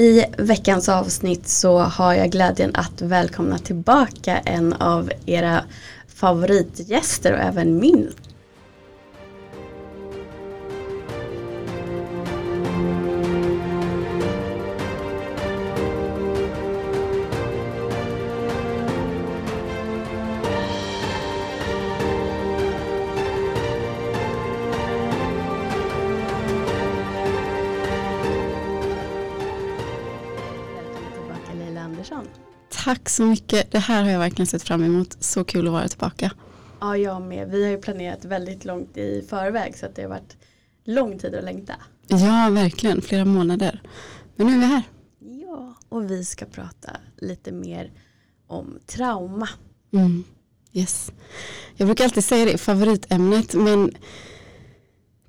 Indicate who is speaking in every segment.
Speaker 1: I veckans avsnitt så har jag glädjen att välkomna tillbaka en av era favoritgäster och även min.
Speaker 2: Tack så mycket. Det här har jag verkligen sett fram emot. Så kul att vara tillbaka.
Speaker 1: Ja, jag med. Vi har ju planerat väldigt långt i förväg så att det har varit lång tid att längta.
Speaker 2: Ja, verkligen. Flera månader. Men nu är vi här.
Speaker 1: Ja, och vi ska prata lite mer om trauma.
Speaker 2: Mm. Yes. Jag brukar alltid säga det, favoritämnet, men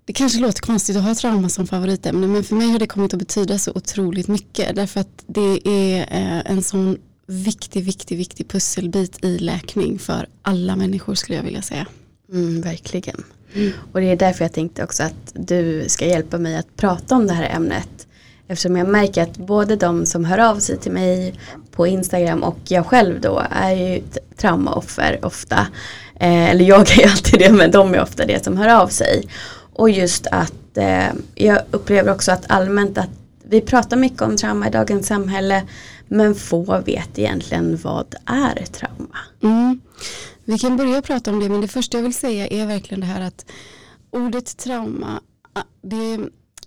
Speaker 2: det kanske låter konstigt att ha trauma som favoritämne men för mig har det kommit att betyda så otroligt mycket därför att det är eh, en sån viktig, viktig, viktig pusselbit i läkning för alla människor skulle jag vilja säga.
Speaker 1: Mm, verkligen. Mm. Och det är därför jag tänkte också att du ska hjälpa mig att prata om det här ämnet. Eftersom jag märker att både de som hör av sig till mig på Instagram och jag själv då är ju traumaoffer ofta. Eh, eller jag är alltid det men de är ofta det som hör av sig. Och just att eh, jag upplever också att allmänt att vi pratar mycket om trauma i dagens samhälle men få vet egentligen vad är trauma.
Speaker 2: Mm. Vi kan börja prata om det men det första jag vill säga är verkligen det här att ordet trauma ah, det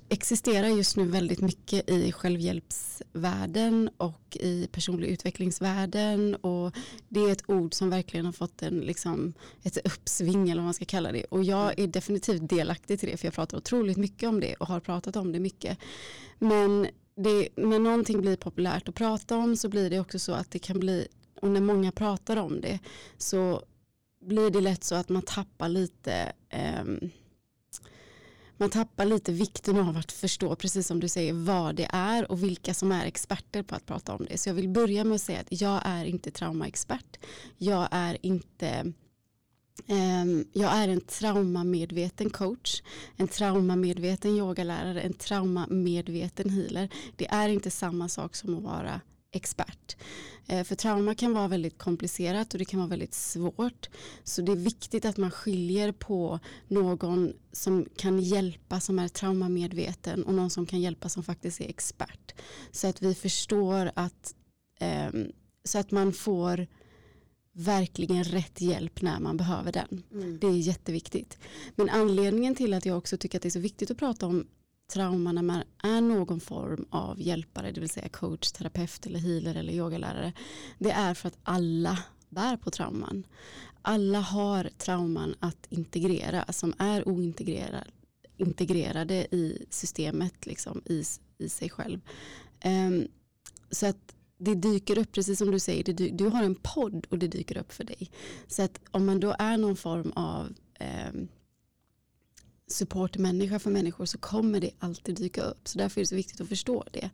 Speaker 2: existerar just nu väldigt mycket i självhjälpsvärlden och i personlig utvecklingsvärlden och det är ett ord som verkligen har fått en, liksom, ett uppsving eller vad man ska kalla det och jag är definitivt delaktig till det för jag pratar otroligt mycket om det och har pratat om det mycket men det, när någonting blir populärt att prata om så blir det också så att det kan bli, och när många pratar om det så blir det lätt så att man tappar lite eh, man tappar lite vikten av att förstå, precis som du säger, vad det är och vilka som är experter på att prata om det. Så jag vill börja med att säga att jag är inte traumaexpert. Jag är inte Ehm, jag är en traumamedveten coach, en traumamedveten yogalärare, en traumamedveten healer. Det är inte samma sak som att vara expert. Ehm, för trauma kan vara väldigt komplicerat och det kan vara väldigt svårt. Så det är viktigt att man skiljer på någon som kan hjälpa som är traumamedveten och någon som kan hjälpa som faktiskt är expert. Så att vi förstår att ehm, så att man får verkligen rätt hjälp när man behöver den. Mm. Det är jätteviktigt. Men anledningen till att jag också tycker att det är så viktigt att prata om trauma när man är någon form av hjälpare, det vill säga coach, terapeut eller healer eller yogalärare, det är för att alla bär på trauman. Alla har trauman att integrera som är ointegrerade integrerade i systemet, liksom, i, i sig själv. Um, så att det dyker upp, precis som du säger, du, du har en podd och det dyker upp för dig. Så att om man då är någon form av eh, supportmänniska för människor så kommer det alltid dyka upp. Så därför är det så viktigt att förstå det.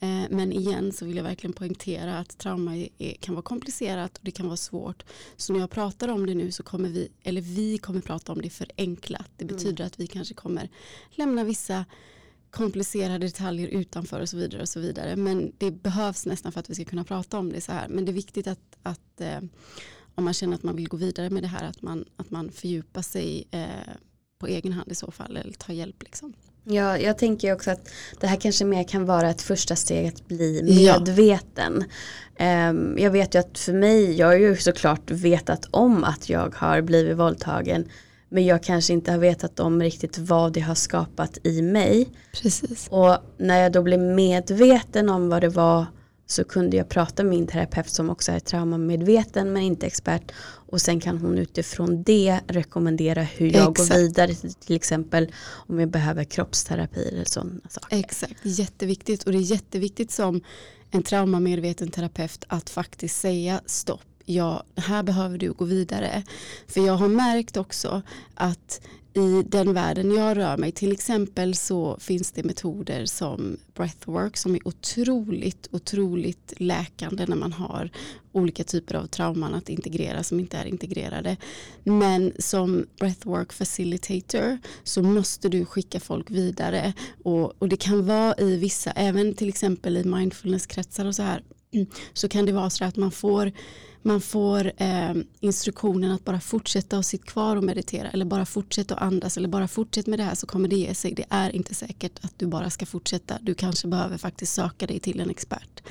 Speaker 2: Eh, men igen så vill jag verkligen poängtera att trauma är, kan vara komplicerat och det kan vara svårt. Så när jag pratar om det nu så kommer vi, eller vi kommer prata om det förenklat. Det betyder mm. att vi kanske kommer lämna vissa komplicerade detaljer utanför och så vidare och så vidare. Men det behövs nästan för att vi ska kunna prata om det så här. Men det är viktigt att, att eh, om man känner att man vill gå vidare med det här att man, att man fördjupar sig eh, på egen hand i så fall eller tar hjälp liksom.
Speaker 1: Ja, jag tänker också att det här kanske mer kan vara ett första steg att bli medveten. Ja. Um, jag vet ju att för mig, jag har ju såklart vetat om att jag har blivit våldtagen men jag kanske inte har vetat om riktigt vad det har skapat i mig.
Speaker 2: Precis.
Speaker 1: Och när jag då blev medveten om vad det var så kunde jag prata med min terapeut som också är traumamedveten men inte expert. Och sen kan hon utifrån det rekommendera hur jag Exakt. går vidare till exempel om jag behöver kroppsterapi eller sådana saker.
Speaker 2: Exakt, jätteviktigt och det är jätteviktigt som en traumamedveten terapeut att faktiskt säga stopp ja, här behöver du gå vidare. För jag har märkt också att i den världen jag rör mig. Till exempel så finns det metoder som breathwork som är otroligt, otroligt läkande när man har olika typer av trauman att integrera som inte är integrerade. Men som breathwork facilitator så måste du skicka folk vidare och, och det kan vara i vissa, även till exempel i mindfulnesskretsar och så här så kan det vara så att man får man får eh, instruktionen att bara fortsätta och sitta kvar och meditera eller bara fortsätta och andas eller bara fortsätta med det här så kommer det ge sig. Det är inte säkert att du bara ska fortsätta. Du kanske behöver faktiskt söka dig till en expert.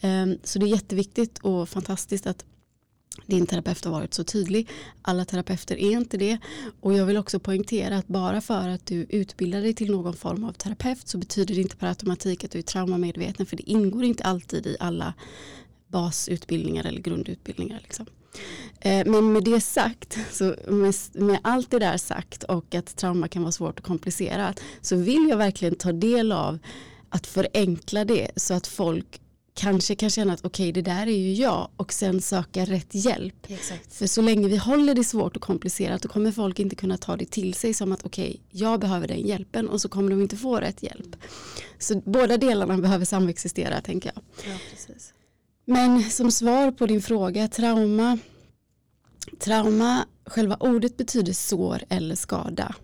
Speaker 2: Eh, så det är jätteviktigt och fantastiskt att din terapeut har varit så tydlig. Alla terapeuter är inte det. Och jag vill också poängtera att bara för att du utbildar dig till någon form av terapeut så betyder det inte per automatik att du är traumamedveten för det ingår inte alltid i alla basutbildningar eller grundutbildningar. Liksom. Eh, men med det sagt, så med, med, allt det där sagt och att trauma kan vara svårt och komplicerat så vill jag verkligen ta del av att förenkla det så att folk kanske kan känna att okej okay, det där är ju jag och sen söka rätt hjälp.
Speaker 1: Exakt.
Speaker 2: För så länge vi håller det svårt och komplicerat då kommer folk inte kunna ta det till sig som att okej okay, jag behöver den hjälpen och så kommer de inte få rätt hjälp. Så båda delarna behöver samexistera tänker jag.
Speaker 1: Ja, precis.
Speaker 2: Men som svar på din fråga, trauma. Trauma, själva ordet betyder sår eller skada.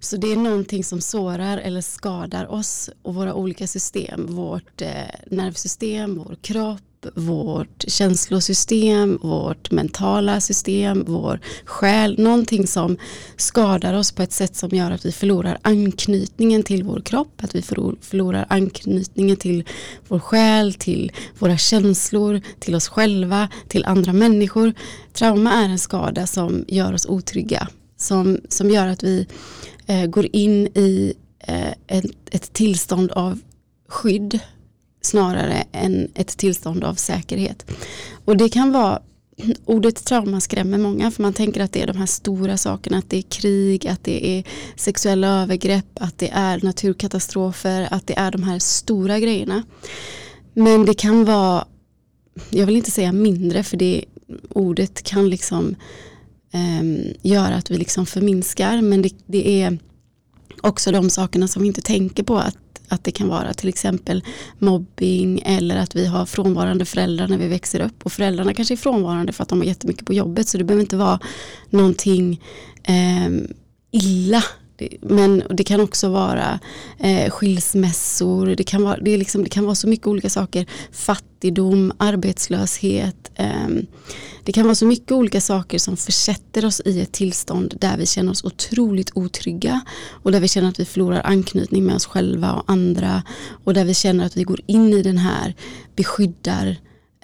Speaker 2: Så det är någonting som sårar eller skadar oss och våra olika system. Vårt eh, nervsystem, vår kropp, vårt känslosystem, vårt mentala system, vår själ. Någonting som skadar oss på ett sätt som gör att vi förlorar anknytningen till vår kropp, att vi förlorar anknytningen till vår själ, till våra känslor, till oss själva, till andra människor. Trauma är en skada som gör oss otrygga, som, som gör att vi eh, går in i eh, ett, ett tillstånd av skydd snarare än ett tillstånd av säkerhet. Och det kan vara Ordet trauma skrämmer många för man tänker att det är de här stora sakerna, att det är krig, att det är sexuella övergrepp, att det är naturkatastrofer, att det är de här stora grejerna. Men det kan vara, jag vill inte säga mindre för det ordet kan liksom Ehm, gör att vi liksom förminskar. Men det, det är också de sakerna som vi inte tänker på. Att att det kan vara till exempel mobbing eller att vi har frånvarande föräldrar när vi växer upp. Och föräldrarna kanske är frånvarande för att de har jättemycket på jobbet. Så det behöver inte vara någonting eh, illa men det kan också vara eh, skilsmässor, det kan vara, det, är liksom, det kan vara så mycket olika saker. Fattigdom, arbetslöshet. Eh, det kan vara så mycket olika saker som försätter oss i ett tillstånd där vi känner oss otroligt otrygga och där vi känner att vi förlorar anknytning med oss själva och andra och där vi känner att vi går in i den här beskyddar,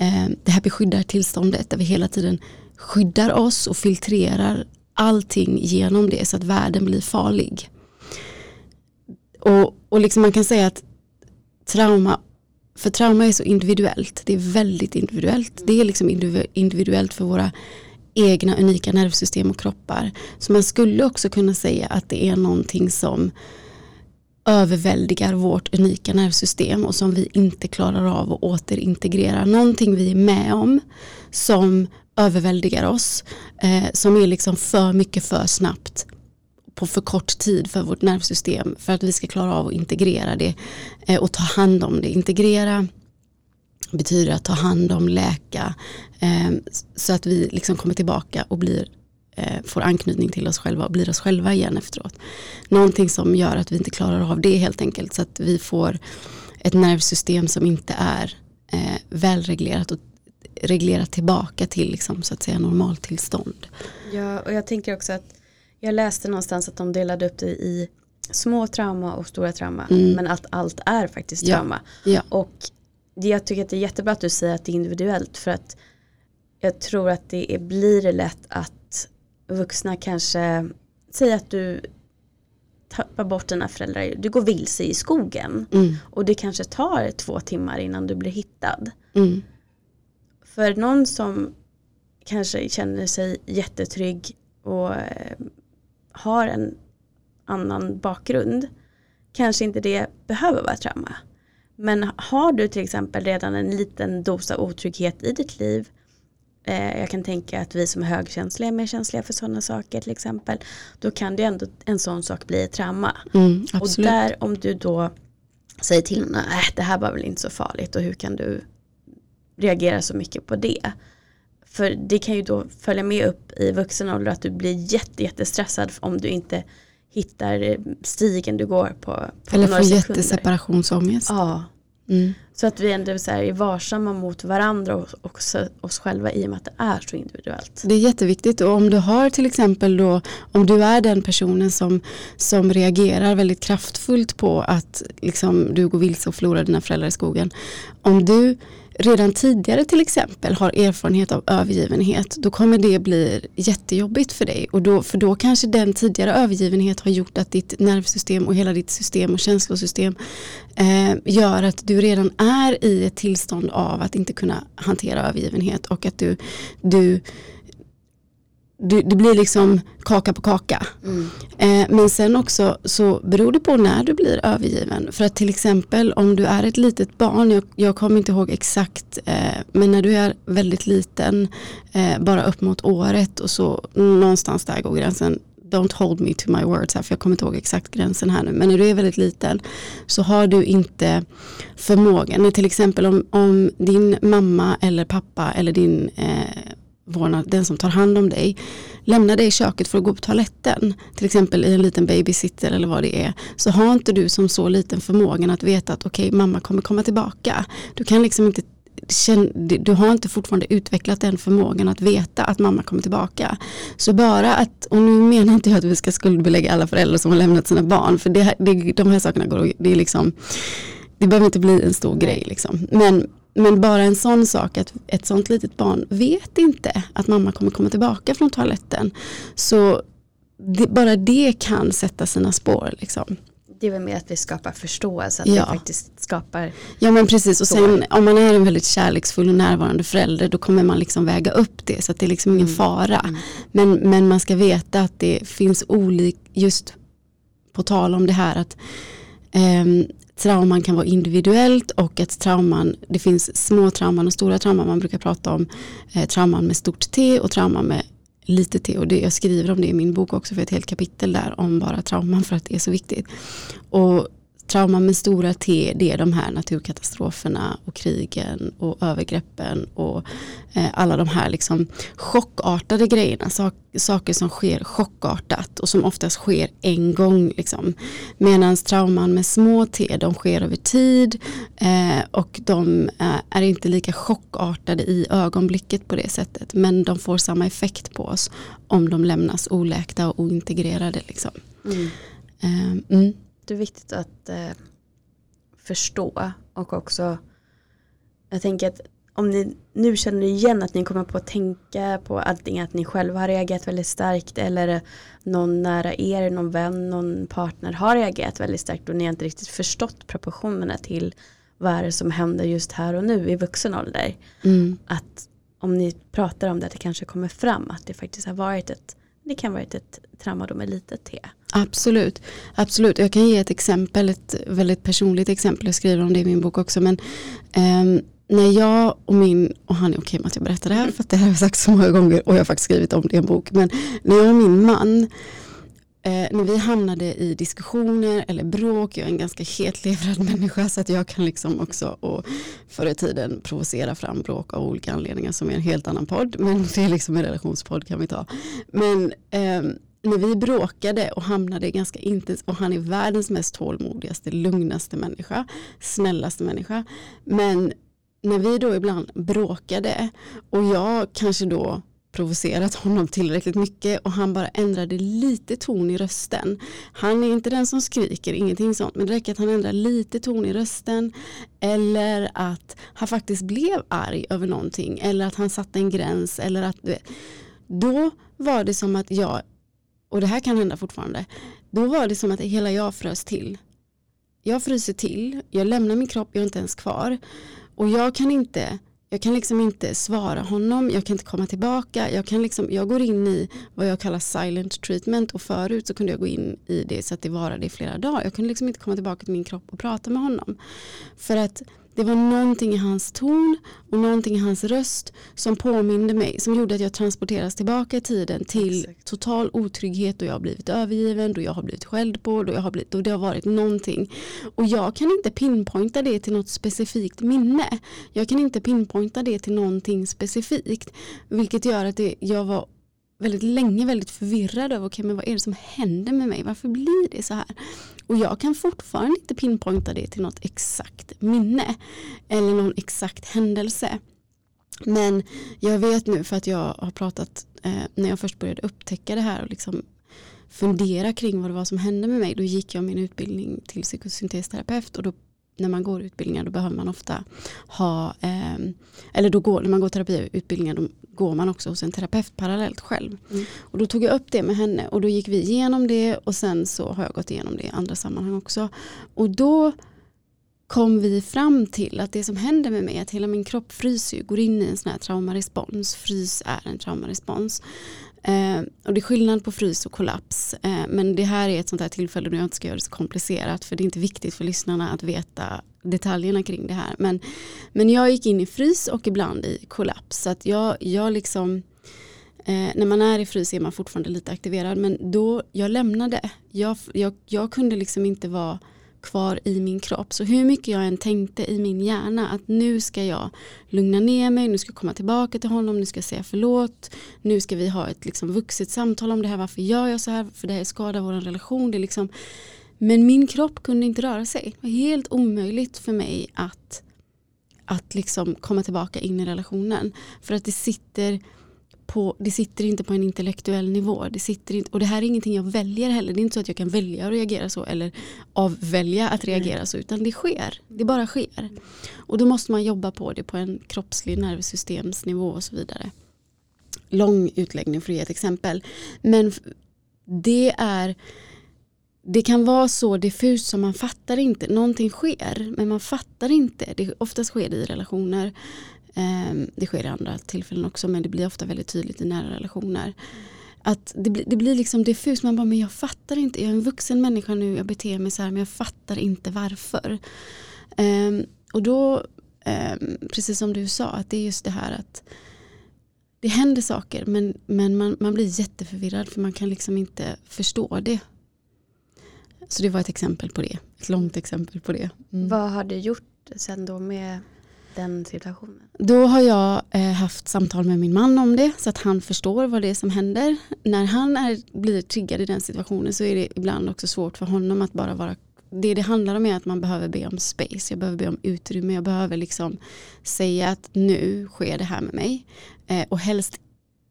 Speaker 2: eh, det här beskyddar tillståndet där vi hela tiden skyddar oss och filtrerar allting genom det så att världen blir farlig. Och, och liksom man kan säga att trauma, för trauma är så individuellt, det är väldigt individuellt. Det är liksom individuellt för våra egna unika nervsystem och kroppar. Så man skulle också kunna säga att det är någonting som överväldigar vårt unika nervsystem och som vi inte klarar av att återintegrera. Någonting vi är med om som överväldigar oss, eh, som är liksom för mycket för snabbt på för kort tid för vårt nervsystem för att vi ska klara av att integrera det eh, och ta hand om det. Integrera betyder att ta hand om, läka eh, så att vi liksom kommer tillbaka och blir eh, får anknytning till oss själva och blir oss själva igen efteråt. Någonting som gör att vi inte klarar av det helt enkelt så att vi får ett nervsystem som inte är eh, välreglerat och reglera tillbaka till liksom, så att säga normaltillstånd.
Speaker 1: Ja, och jag tänker också att jag läste någonstans att de delade upp det i små trauma och stora trauma. Mm. Men att allt är faktiskt trauma.
Speaker 2: Ja.
Speaker 1: Och jag tycker att det är jättebra att du säger att det är individuellt. För att jag tror att det är, blir lätt att vuxna kanske säger att du tappar bort dina föräldrar. Du går vilse i skogen.
Speaker 2: Mm.
Speaker 1: Och det kanske tar två timmar innan du blir hittad.
Speaker 2: Mm.
Speaker 1: För någon som kanske känner sig jättetrygg och eh, har en annan bakgrund kanske inte det behöver vara trauma. Men har du till exempel redan en liten dos av otrygghet i ditt liv Eh, jag kan tänka att vi som är högkänsliga är mer känsliga för sådana saker till exempel. Då kan det ändå en sån sak bli ett trauma.
Speaker 2: Mm,
Speaker 1: och där om du då säger till någon, äh, det här var väl inte så farligt och hur kan du reagera så mycket på det. För det kan ju då följa med upp i vuxen ålder att du blir jätte, jättestressad om du inte hittar stigen du går på. på
Speaker 2: Eller får jätteseparationsångest.
Speaker 1: Ja. Mm. Så att vi ändå så här är varsamma mot varandra och också oss själva i och med att det är så individuellt.
Speaker 2: Det är jätteviktigt och om du har till exempel då om du är den personen som, som reagerar väldigt kraftfullt på att liksom, du går vilse och förlorar dina föräldrar i skogen. Om du redan tidigare till exempel har erfarenhet av övergivenhet då kommer det bli jättejobbigt för dig. Och då, för då kanske den tidigare övergivenhet har gjort att ditt nervsystem och hela ditt system och känslosystem eh, gör att du redan är i ett tillstånd av att inte kunna hantera övergivenhet och att du, du det, det blir liksom kaka på kaka. Mm. Eh, men sen också så beror det på när du blir övergiven. För att till exempel om du är ett litet barn, jag, jag kommer inte ihåg exakt, eh, men när du är väldigt liten, eh, bara upp mot året och så någonstans där går gränsen. Don't hold me to my words här för jag kommer inte ihåg exakt gränsen här nu. Men när du är väldigt liten så har du inte förmågan. Till exempel om, om din mamma eller pappa eller din eh, vårdnad, den som tar hand om dig, lämnar dig i köket för att gå på toaletten, till exempel i en liten babysitter eller vad det är, så har inte du som så liten förmågan att veta att okej, okay, mamma kommer komma tillbaka. Du kan liksom inte du har inte fortfarande utvecklat den förmågan att veta att mamma kommer tillbaka. Så bara att, och nu menar inte jag att vi ska skuldbelägga alla föräldrar som har lämnat sina barn, för det, det, de här sakerna går, det är liksom, det behöver inte bli en stor grej liksom. Men men bara en sån sak att ett sånt litet barn vet inte att mamma kommer komma tillbaka från toaletten. Så det, bara det kan sätta sina spår. Liksom.
Speaker 1: Det är väl mer att vi skapar förståelse, att ja. vi faktiskt skapar
Speaker 2: Ja men precis och sen om man är en väldigt kärleksfull och närvarande förälder då kommer man liksom väga upp det så att det är liksom ingen mm. fara. Mm. Men, men man ska veta att det finns olika, just på tal om det här att um, trauman kan vara individuellt och att trauman, det finns små trauman och stora trauman. Man brukar prata om eh, trauman med stort T och trauman med lite T. Och det, jag skriver om det i min bok också för ett helt kapitel där om bara trauman för att det är så viktigt. Och trauma med stora T det är de här naturkatastroferna och krigen och övergreppen och eh, alla de här liksom chockartade grejerna. Sak, saker som sker chockartat och som oftast sker en gång. Liksom. Medan trauman med små T de sker över tid eh, och de eh, är inte lika chockartade i ögonblicket på det sättet. Men de får samma effekt på oss om de lämnas oläkta och ointegrerade. Liksom. Mm.
Speaker 1: Eh, mm jätteviktigt att eh, förstå och också jag tänker att om ni nu känner igen att ni kommer på att tänka på allting att ni själva har reagerat väldigt starkt eller någon nära er, någon vän, någon partner har reagerat väldigt starkt och ni har inte riktigt förstått proportionerna till vad är det som händer just här och nu i vuxen ålder. Mm. Att om ni pratar om det att det kanske kommer fram att det faktiskt har varit ett det kan vara ett trauma då med litet t.
Speaker 2: Absolut, absolut. Jag kan ge ett exempel, ett väldigt personligt exempel. Jag skriver om det i min bok också. Men um, när jag och min, och han är okej med att jag berättar det här för att det här har jag sagt så många gånger och jag har faktiskt skrivit om det i en bok. Men när jag och min man Eh, när vi hamnade i diskussioner eller bråk, jag är en ganska hetlevrad människa så att jag kan liksom också och förr i tiden provocera fram bråk av olika anledningar som är en helt annan podd. Men det är liksom en relationspodd kan vi ta. Men eh, när vi bråkade och hamnade ganska intensivt och han är världens mest tålmodigaste, lugnaste människa, snällaste människa. Men när vi då ibland bråkade och jag kanske då provocerat honom tillräckligt mycket och han bara ändrade lite ton i rösten. Han är inte den som skriker, ingenting sånt, men det räcker att han ändrar lite ton i rösten eller att han faktiskt blev arg över någonting eller att han satte en gräns eller att då var det som att jag, och det här kan hända fortfarande, då var det som att hela jag frös till. Jag fryser till, jag lämnar min kropp, jag är inte ens kvar och jag kan inte jag kan liksom inte svara honom, jag kan inte komma tillbaka. Jag, kan liksom, jag går in i vad jag kallar silent treatment och förut så kunde jag gå in i det så att det varade i flera dagar. Jag kunde liksom inte komma tillbaka till min kropp och prata med honom. För att det var någonting i hans ton och någonting i hans röst som påminde mig, som gjorde att jag transporteras tillbaka i tiden till Exakt. total otrygghet och jag har blivit övergiven, och jag har blivit skälld på och, jag har blivit, och det har varit någonting. Och jag kan inte pinpointa det till något specifikt minne. Jag kan inte pinpointa det till någonting specifikt, vilket gör att det, jag var väldigt länge väldigt förvirrad över okay, men vad är det som händer med mig, varför blir det så här? Och jag kan fortfarande inte pinpointa det till något exakt minne eller någon exakt händelse. Men jag vet nu för att jag har pratat eh, när jag först började upptäcka det här och liksom fundera kring vad det var som hände med mig. Då gick jag min utbildning till psykosyntesterapeut och då när man går utbildningar då behöver man ofta ha, eh, eller då går, när man går terapiutbildningar då går man också hos en terapeut parallellt själv. Mm. Och då tog jag upp det med henne och då gick vi igenom det och sen så har jag gått igenom det i andra sammanhang också. Och då kom vi fram till att det som händer med mig är att hela min kropp fryser, går in i en sån här traumarespons. Frys är en traumarespons. Eh, och det är skillnad på frys och kollaps. Eh, men det här är ett sånt här tillfälle då jag inte ska göra det så komplicerat för det är inte viktigt för lyssnarna att veta detaljerna kring det här. Men, men jag gick in i frys och ibland i kollaps. Så att jag, jag liksom, eh, när man är i frys är man fortfarande lite aktiverad men då jag lämnade. Jag, jag, jag kunde liksom inte vara kvar i min kropp. Så hur mycket jag än tänkte i min hjärna att nu ska jag lugna ner mig, nu ska jag komma tillbaka till honom, nu ska jag säga förlåt, nu ska vi ha ett liksom vuxet samtal om det här, varför gör jag så här, för det här skadar vår relation. Det är liksom, men min kropp kunde inte röra sig. Det var helt omöjligt för mig att, att liksom komma tillbaka in i relationen. För att det sitter på, det sitter inte på en intellektuell nivå. Det sitter inte, och det här är ingenting jag väljer heller. Det är inte så att jag kan välja att reagera så eller avvälja att reagera så utan det sker. Det bara sker. Och då måste man jobba på det på en kroppslig nervsystemsnivå och så vidare. Lång utläggning för att ge ett exempel. Men det är det kan vara så diffust som man fattar inte. Någonting sker men man fattar inte. Det, oftast sker det i relationer. Ehm, det sker i andra tillfällen också men det blir ofta väldigt tydligt i nära relationer. Att det, blir, det blir liksom diffust, man bara men jag fattar inte, jag är en vuxen människa nu, jag beter mig så här men jag fattar inte varför. Um, och då, um, precis som du sa, att det är just det här att det händer saker men, men man, man blir jätteförvirrad för man kan liksom inte förstå det. Så det var ett exempel på det, ett långt exempel på det.
Speaker 1: Mm. Vad har du gjort sen då med den situationen?
Speaker 2: Då har jag eh, haft samtal med min man om det så att han förstår vad det är som händer. När han är, blir triggad i den situationen så är det ibland också svårt för honom att bara vara det det handlar om är att man behöver be om space, jag behöver be om utrymme, jag behöver liksom säga att nu sker det här med mig. Eh, och helst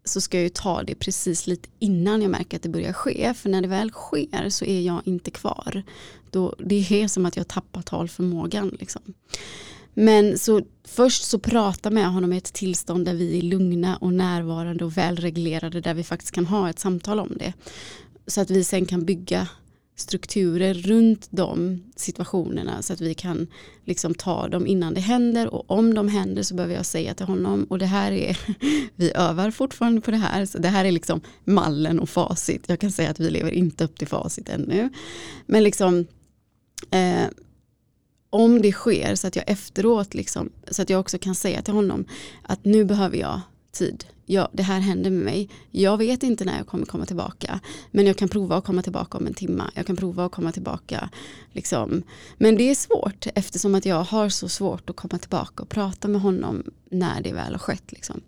Speaker 2: så ska jag ju ta det precis lite innan jag märker att det börjar ske. För när det väl sker så är jag inte kvar. Då, det är som att jag tappar talförmågan. Liksom. Men så först så pratar med honom i ett tillstånd där vi är lugna och närvarande och välreglerade där vi faktiskt kan ha ett samtal om det. Så att vi sen kan bygga strukturer runt de situationerna så att vi kan liksom ta dem innan det händer och om de händer så behöver jag säga till honom och det här är, vi övar fortfarande på det här så det här är liksom mallen och facit. Jag kan säga att vi lever inte upp till facit ännu. Men liksom eh, om det sker så att jag efteråt liksom, så att jag också kan säga till honom att nu behöver jag tid. Ja, det här händer med mig. Jag vet inte när jag kommer komma tillbaka. Men jag kan prova att komma tillbaka om en timme. Jag kan prova att komma tillbaka. Liksom. Men det är svårt eftersom att jag har så svårt att komma tillbaka och prata med honom när det väl har skett. Liksom.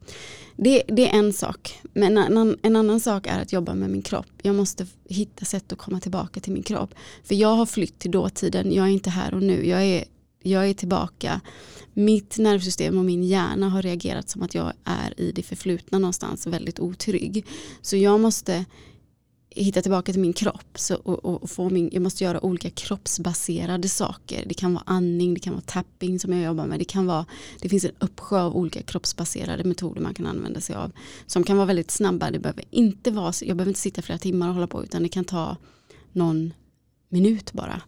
Speaker 2: Det, det, är en sak. Men en, en, annan sak är att jobba med min kropp. Jag måste hitta sätt att komma tillbaka till min kropp. För jag har flytt till dåtiden. Jag är inte här och nu. Jag är, jag är tillbaka mitt nervsystem och min hjärna har reagerat som att jag är i det förflutna någonstans väldigt otrygg. Så jag måste hitta tillbaka till min kropp så, och, och, få min, jag måste göra olika kroppsbaserade saker. Det kan vara andning, det kan vara tapping som jag jobbar med. Det, kan vara, det finns en uppsjö av olika kroppsbaserade metoder man kan använda sig av. Som kan vara väldigt snabba. Det behöver inte vara, jag behöver inte sitta flera timmar och hålla på utan det kan ta någon minut bara.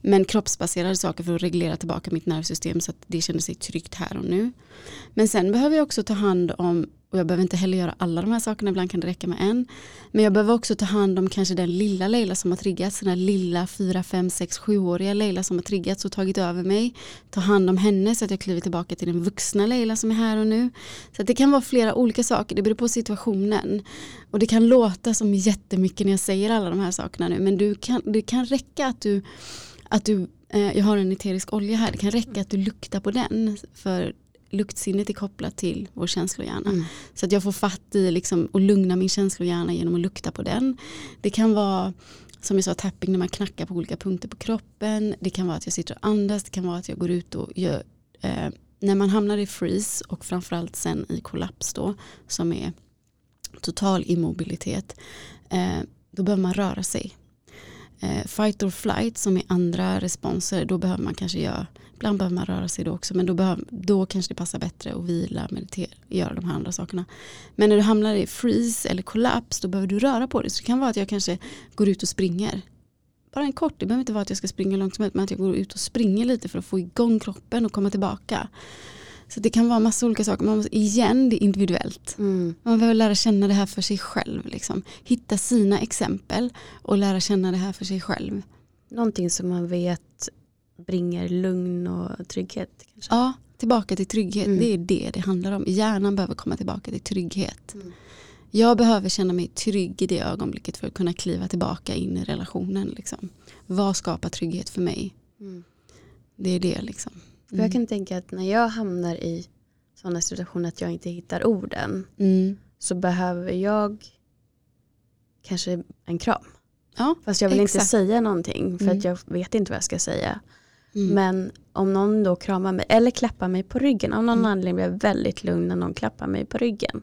Speaker 2: Men kroppsbaserade saker för att reglera tillbaka mitt nervsystem så att det känner sig tryggt här och nu. Men sen behöver jag också ta hand om och jag behöver inte heller göra alla de här sakerna, ibland kan det räcka med en. Men jag behöver också ta hand om kanske den lilla Leila som har triggats, den här lilla 4, 5, 6, 7-åriga Leila som har triggats och tagit över mig. Ta hand om henne så att jag kliver tillbaka till den vuxna Leila som är här och nu. Så det kan vara flera olika saker, det beror på situationen. Och det kan låta som jättemycket när jag säger alla de här sakerna nu, men du kan, det kan räcka att du, att du eh, jag har en eterisk olja här, det kan räcka att du luktar på den. För luktsinnet är kopplat till vår känslohjärna. Mm. Så att jag får fatt i liksom, och lugna min känslohjärna genom att lukta på den. Det kan vara som jag sa tapping när man knackar på olika punkter på kroppen. Det kan vara att jag sitter och andas. Det kan vara att jag går ut och gör eh, när man hamnar i freeze och framförallt sen i kollaps då som är total immobilitet eh, då behöver man röra sig. Eh, fight or flight som är andra responser då behöver man kanske göra Ibland behöver man röra sig då också men då, behöver, då kanske det passar bättre att vila, meditera, göra de här andra sakerna. Men när du hamnar i freeze eller kollaps då behöver du röra på dig. Så det kan vara att jag kanske går ut och springer. Bara en kort, det behöver inte vara att jag ska springa långt som helst men att jag går ut och springer lite för att få igång kroppen och komma tillbaka. Så det kan vara massa olika saker. Man måste, igen, det är individuellt. Mm. Man behöver lära känna det här för sig själv. Liksom. Hitta sina exempel och lära känna det här för sig själv.
Speaker 1: Någonting som man vet bringar lugn och trygghet. Kanske.
Speaker 2: Ja, tillbaka till trygghet. Mm. Det är det det handlar om. Hjärnan behöver komma tillbaka till trygghet. Mm. Jag behöver känna mig trygg i det ögonblicket för att kunna kliva tillbaka in i relationen. Liksom. Vad skapar trygghet för mig? Mm. Det är det liksom.
Speaker 1: För jag mm. kan tänka att när jag hamnar i sådana situationer att jag inte hittar orden mm. så behöver jag kanske en kram. Ja, Fast jag vill exakt. inte säga någonting för mm. att jag vet inte vad jag ska säga. Mm. Men om någon då kramar mig eller klappar mig på ryggen, av någon mm. anledning blir jag väldigt lugn när någon klappar mig på ryggen.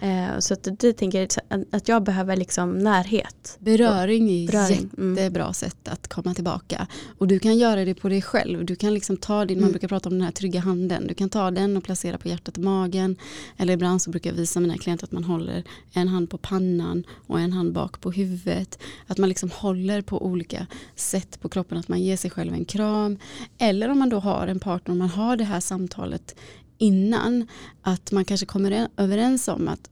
Speaker 1: Eh, så att det tänker jag att jag behöver liksom närhet.
Speaker 2: Beröring är Beröring. Mm. jättebra mm. sätt att komma tillbaka. Och du kan göra det på dig själv. Du kan liksom ta din, mm. man brukar prata om den här trygga handen. Du kan ta den och placera på hjärtat och magen. Eller ibland så brukar jag visa mina klienter att man håller en hand på pannan och en hand bak på huvudet. Att man liksom håller på olika sätt på kroppen. Att man ger sig själv en kram. Eller om man då har en partner och man har det här samtalet innan att man kanske kommer överens om att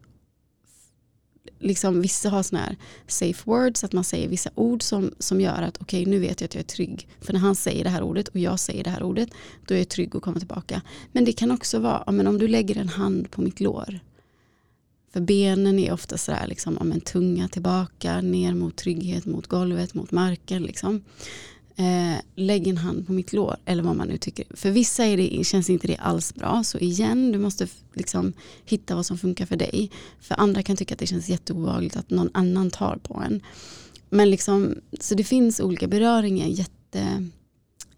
Speaker 2: liksom vissa har sådana här safe words, att man säger vissa ord som, som gör att okej okay, nu vet jag att jag är trygg. För när han säger det här ordet och jag säger det här ordet då är jag trygg att komma tillbaka. Men det kan också vara, ja, men om du lägger en hand på mitt lår. För benen är ofta sådär liksom, om en tunga tillbaka, ner mot trygghet, mot golvet, mot marken. Liksom eh, lägg en hand på mitt lår eller vad man nu tycker. För vissa är det, känns inte det alls bra så igen du måste liksom hitta vad som funkar för dig. För andra kan tycka att det känns jätteobehagligt att någon annan tar på en. Men liksom, så det finns olika beröringar, jätte,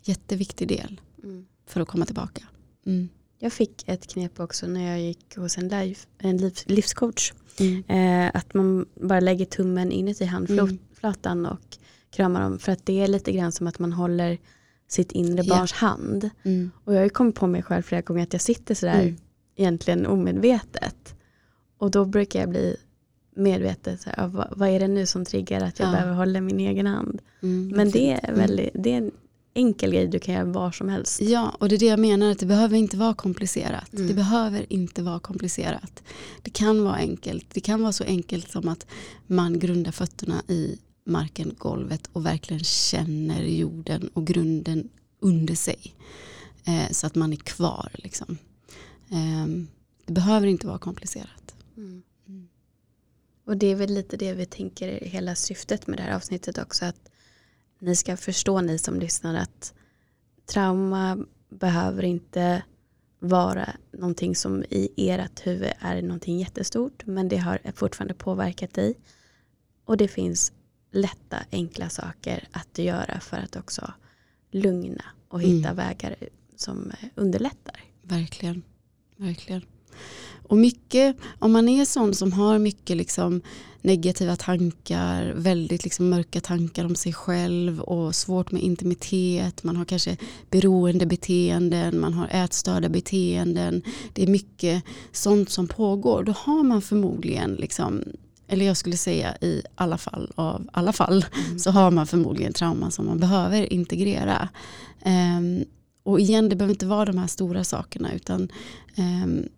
Speaker 2: jätteviktig del mm. för att komma tillbaka. Mm.
Speaker 1: Jag fick ett knep också när jag gick hos en, life, en livscoach. Mm. Eh, att man bara lägger tummen inuti handflatan mm. och kramar dem. För att det är lite grann som att man håller sitt inre yeah. barns hand. Mm. Och jag har ju kommit på mig själv flera gånger att jag sitter sådär mm. egentligen omedvetet. Och då brukar jag bli medvetet, så här, vad, vad, är det nu som triggar att jag ja. behöver hålla min egen hand. Mm, Men det är, mm. väldigt, det är en enkel grej du kan göra var som helst.
Speaker 2: Ja, och det är det jag menar, att det behöver inte vara komplicerat. Mm. Det behöver inte vara komplicerat. Det kan vara enkelt. Det kan vara så enkelt som att man grundar fötterna i marken, golvet och verkligen känner jorden och grunden under sig. Eh, så att man är kvar. Liksom. Eh, det behöver inte vara komplicerat. Mm.
Speaker 1: Mm. Och det är väl lite det vi tänker hela syftet med det här avsnittet också. Att ni ska förstå ni som lyssnar att trauma behöver inte vara någonting som i ert huvud är någonting jättestort men det har fortfarande påverkat dig. Och det finns lätta, enkla saker att göra för att också lugna och hitta mm. vägar som underlättar.
Speaker 2: Verkligen, verkligen. Och mycket, om man är sån som har mycket liksom negativa tankar, väldigt liksom mörka tankar om sig själv och svårt med intimitet, man har kanske beroendebeteenden, man har ätstörda beteenden, det är mycket sånt som pågår, då har man förmodligen liksom eller jag skulle säga i alla fall av alla fall, mm. så har man förmodligen trauma som man behöver integrera. Um, och igen, det behöver inte vara de här stora sakerna utan um,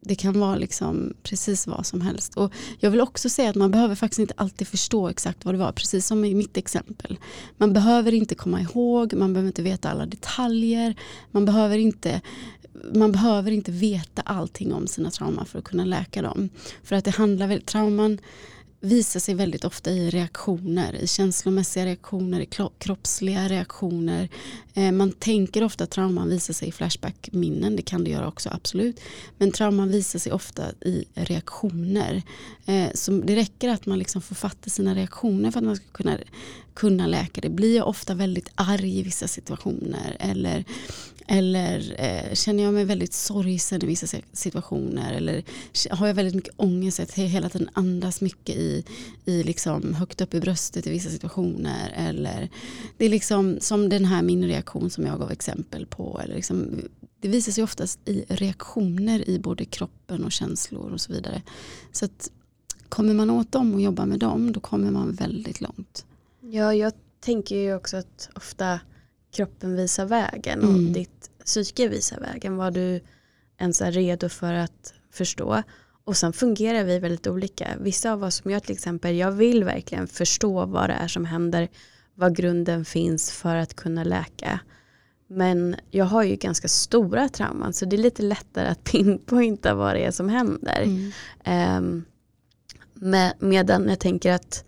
Speaker 2: det kan vara liksom precis vad som helst. Och jag vill också säga att man behöver faktiskt inte alltid förstå exakt vad det var, precis som i mitt exempel. Man behöver inte komma ihåg, man behöver inte veta alla detaljer, man behöver inte man behöver inte veta allting om sina trauman för att kunna läka dem. För att det handlar väl, trauman visar sig väldigt ofta i reaktioner, i känslomässiga reaktioner, i kroppsliga reaktioner. Eh, man tänker ofta att trauman visar sig i flashbackminnen, det kan det göra också absolut. Men trauman visar sig ofta i reaktioner. Eh, Så det räcker att man liksom får fatta sina reaktioner för att man ska kunna, kunna läka det. Blir jag ofta väldigt arg i vissa situationer? Eller eller eh, känner jag mig väldigt sorgsen i vissa situationer? Eller har jag väldigt mycket ångest? Att hela tiden andas mycket i, i liksom högt upp i bröstet i vissa situationer. Eller det är liksom som den här min reaktion som jag gav exempel på. Eller liksom, det visar sig oftast i reaktioner i både kroppen och känslor och så vidare. Så att kommer man åt dem och jobbar med dem då kommer man väldigt långt.
Speaker 1: Ja, jag tänker ju också att ofta kroppen visar vägen och mm. ditt psyke visar vägen. Vad du ens är redo för att förstå. Och sen fungerar vi väldigt olika. Vissa av oss som jag till exempel, jag vill verkligen förstå vad det är som händer. Vad grunden finns för att kunna läka. Men jag har ju ganska stora trauman så det är lite lättare att pinpointa vad det är som händer. Mm. Um, med, medan jag tänker att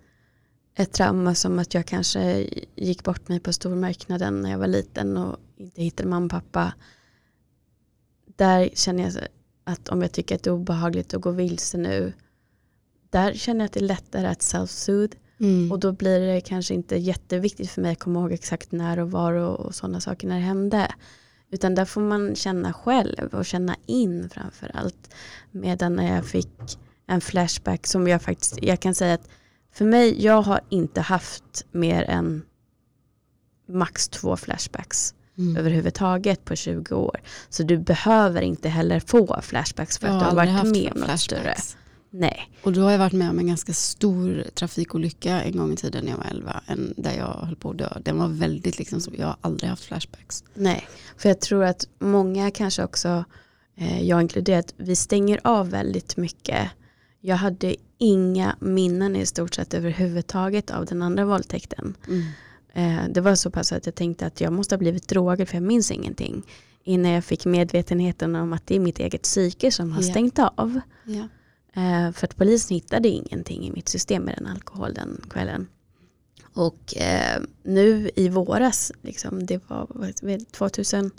Speaker 1: ett trauma som att jag kanske gick bort mig på stormarknaden när jag var liten och inte hittade mamma och pappa. Där känner jag att om jag tycker att det är obehagligt att gå vilse nu, där känner jag att det är lättare att self-soothe. Mm. Och då blir det kanske inte jätteviktigt för mig att komma ihåg exakt när och var och, och sådana saker när det hände. Utan där får man känna själv och känna in framför allt. Medan när jag fick en flashback som jag faktiskt, jag kan säga att för mig, jag har inte haft mer än max två flashbacks mm. överhuvudtaget på 20 år. Så du behöver inte heller få flashbacks för att du har varit med om något större. Nej.
Speaker 2: Och då har jag varit med om en ganska stor trafikolycka en gång i tiden när jag var 11. En, där jag höll på att dö. Den var väldigt liksom så, jag har aldrig haft flashbacks.
Speaker 1: Nej, för jag tror att många kanske också, eh, jag inkluderat, vi stänger av väldigt mycket. Jag hade inga minnen i stort sett överhuvudtaget av den andra våldtäkten. Mm. Eh, det var så pass att jag tänkte att jag måste ha blivit drogad för jag minns ingenting. Innan jag fick medvetenheten om att det är mitt eget psyke som har yeah. stängt av. Yeah. Eh, för att polisen hittade ingenting i mitt system med den alkohol den kvällen. Och eh, nu i våras, liksom, det var 2008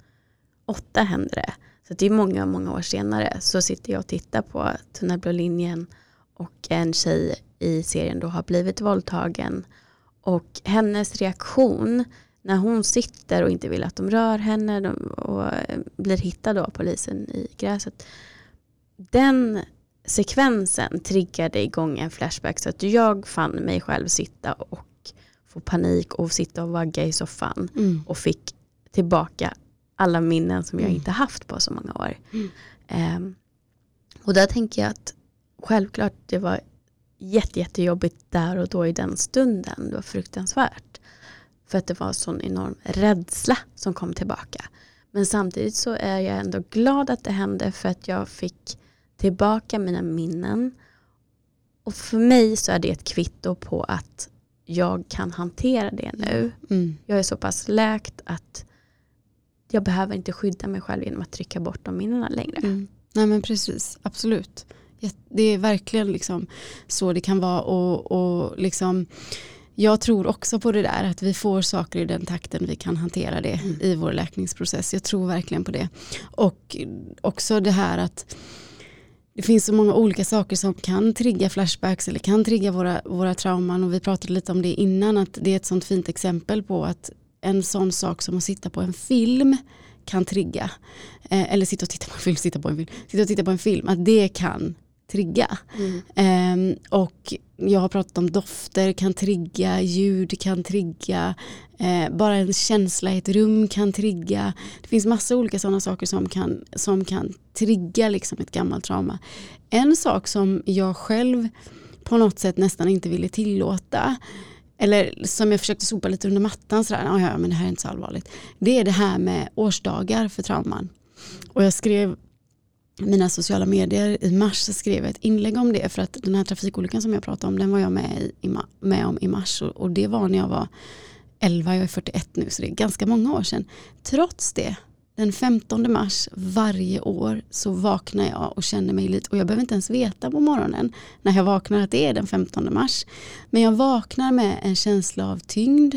Speaker 1: hände det. Så det är många, många år senare så sitter jag och tittar på Tunnelblå linjen och en tjej i serien då har blivit våldtagen och hennes reaktion när hon sitter och inte vill att de rör henne och blir hittad av polisen i gräset. Den sekvensen triggade igång en flashback så att jag fann mig själv sitta och få panik och sitta och vagga i soffan mm. och fick tillbaka alla minnen som jag mm. inte haft på så många år. Mm. Um, och där tänker jag att självklart det var jätte, jättejobbigt där och då i den stunden. Det var fruktansvärt. För att det var sån enorm rädsla som kom tillbaka. Men samtidigt så är jag ändå glad att det hände för att jag fick tillbaka mina minnen. Och för mig så är det ett kvitto på att jag kan hantera det nu. Mm. Jag är så pass läkt att jag behöver inte skydda mig själv genom att trycka bort de minnena längre. Mm.
Speaker 2: Nej men precis, absolut. Det är verkligen liksom så det kan vara och, och liksom jag tror också på det där att vi får saker i den takten vi kan hantera det mm. i vår läkningsprocess. Jag tror verkligen på det. Och också det här att det finns så många olika saker som kan trigga flashbacks eller kan trigga våra, våra trauman och vi pratade lite om det innan att det är ett sånt fint exempel på att en sån sak som att sitta på en film kan trigga. Eh, eller sitta och titta på en film, sitta på en film, sitta och titta på en film, att det kan trigga. Mm. Eh, och jag har pratat om dofter kan trigga, ljud kan trigga, eh, bara en känsla i ett rum kan trigga. Det finns massa olika sådana saker som kan, som kan trigga liksom ett gammalt trauma. En sak som jag själv på något sätt nästan inte ville tillåta eller som jag försökte sopa lite under mattan, sådär, ja, men det här är inte så allvarligt. Det är det här med årsdagar för trauman. Och jag skrev mina sociala medier. I mars så skrev jag ett inlägg om det för att den här trafikolyckan som jag pratade om den var jag med, i, med om i mars och, och det var när jag var 11, jag är 41 nu så det är ganska många år sedan. Trots det, den 15 mars varje år så vaknar jag och känner mig lite, och jag behöver inte ens veta på morgonen när jag vaknar att det är den 15 mars. Men jag vaknar med en känsla av tyngd,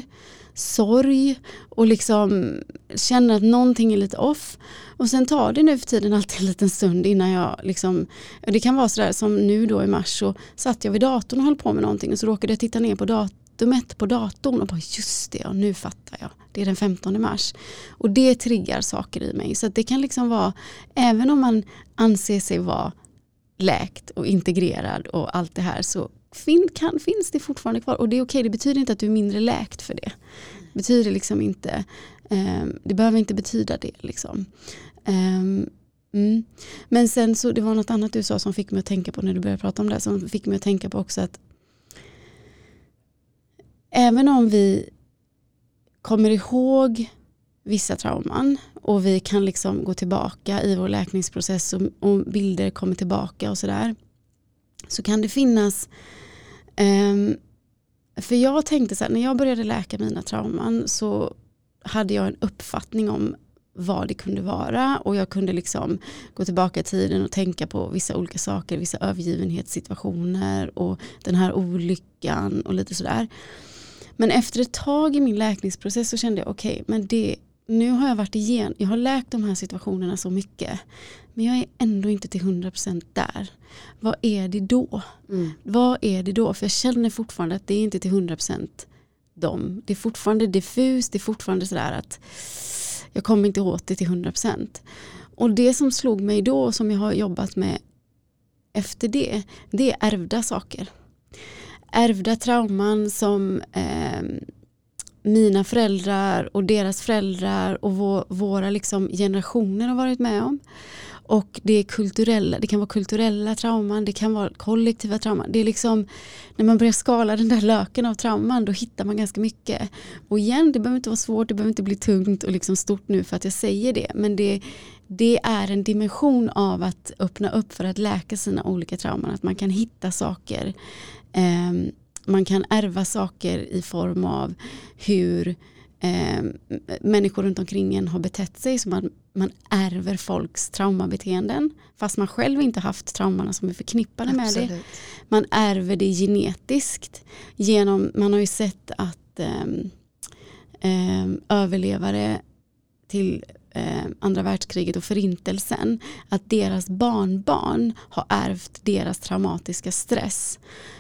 Speaker 2: sorg och liksom känner att någonting är lite off. Och sen tar det nu för tiden alltid en liten stund innan jag liksom, det kan vara sådär som nu då i mars så satt jag vid datorn och höll på med någonting och så råkade jag titta ner på datorn datumet på datorn och bara just det, och nu fattar jag. Det är den 15 mars. Och det triggar saker i mig. Så det kan liksom vara, även om man anser sig vara läkt och integrerad och allt det här så fin, kan, finns det fortfarande kvar. Och det är okej, det betyder inte att du är mindre läkt för det. Det betyder liksom inte, um, det behöver inte betyda det. Liksom. Um, mm. Men sen så, det var något annat du sa som fick mig att tänka på när du började prata om det, som fick mig att tänka på också att även om vi kommer ihåg vissa trauman och vi kan liksom gå tillbaka i vår läkningsprocess och, och bilder kommer tillbaka och sådär. Så kan det finnas, um, för jag tänkte så här, när jag började läka mina trauman så hade jag en uppfattning om vad det kunde vara och jag kunde liksom gå tillbaka i tiden och tänka på vissa olika saker, vissa övergivenhetssituationer och den här olyckan och lite sådär. Men efter ett tag i min läkningsprocess så kände jag okej, okay, men det, nu har jag varit igen, jag har läkt de här situationerna så mycket. Men jag är ändå inte till 100% där. Vad är det då? Mm. Vad är det då? För jag känner fortfarande att det är inte till 100% dem. Det är fortfarande diffust, det är fortfarande sådär att jag kommer inte åt det till 100%. Och det som slog mig då som jag har jobbat med efter det, det är ärvda saker ärvda trauman som eh, mina föräldrar och deras föräldrar och vår, våra liksom generationer har varit med om. Och det är kulturella, det kan vara kulturella trauman, det kan vara kollektiva trauman. Det är liksom, när man börjar skala den där löken av trauman då hittar man ganska mycket. Och igen, det behöver inte vara svårt, det behöver inte bli tungt och liksom stort nu för att jag säger det. Men det, det är en dimension av att öppna upp för att läka sina olika trauman. Att man kan hitta saker man kan ärva saker i form av hur eh, människor runt omkring en har betett sig. Så man, man ärver folks traumabeteenden. Fast man själv inte haft traumorna som är förknippade Absolut. med det. Man ärver det genetiskt. Genom, man har ju sett att eh, eh, överlevare till eh, andra världskriget och förintelsen att deras barnbarn har ärvt deras traumatiska stress.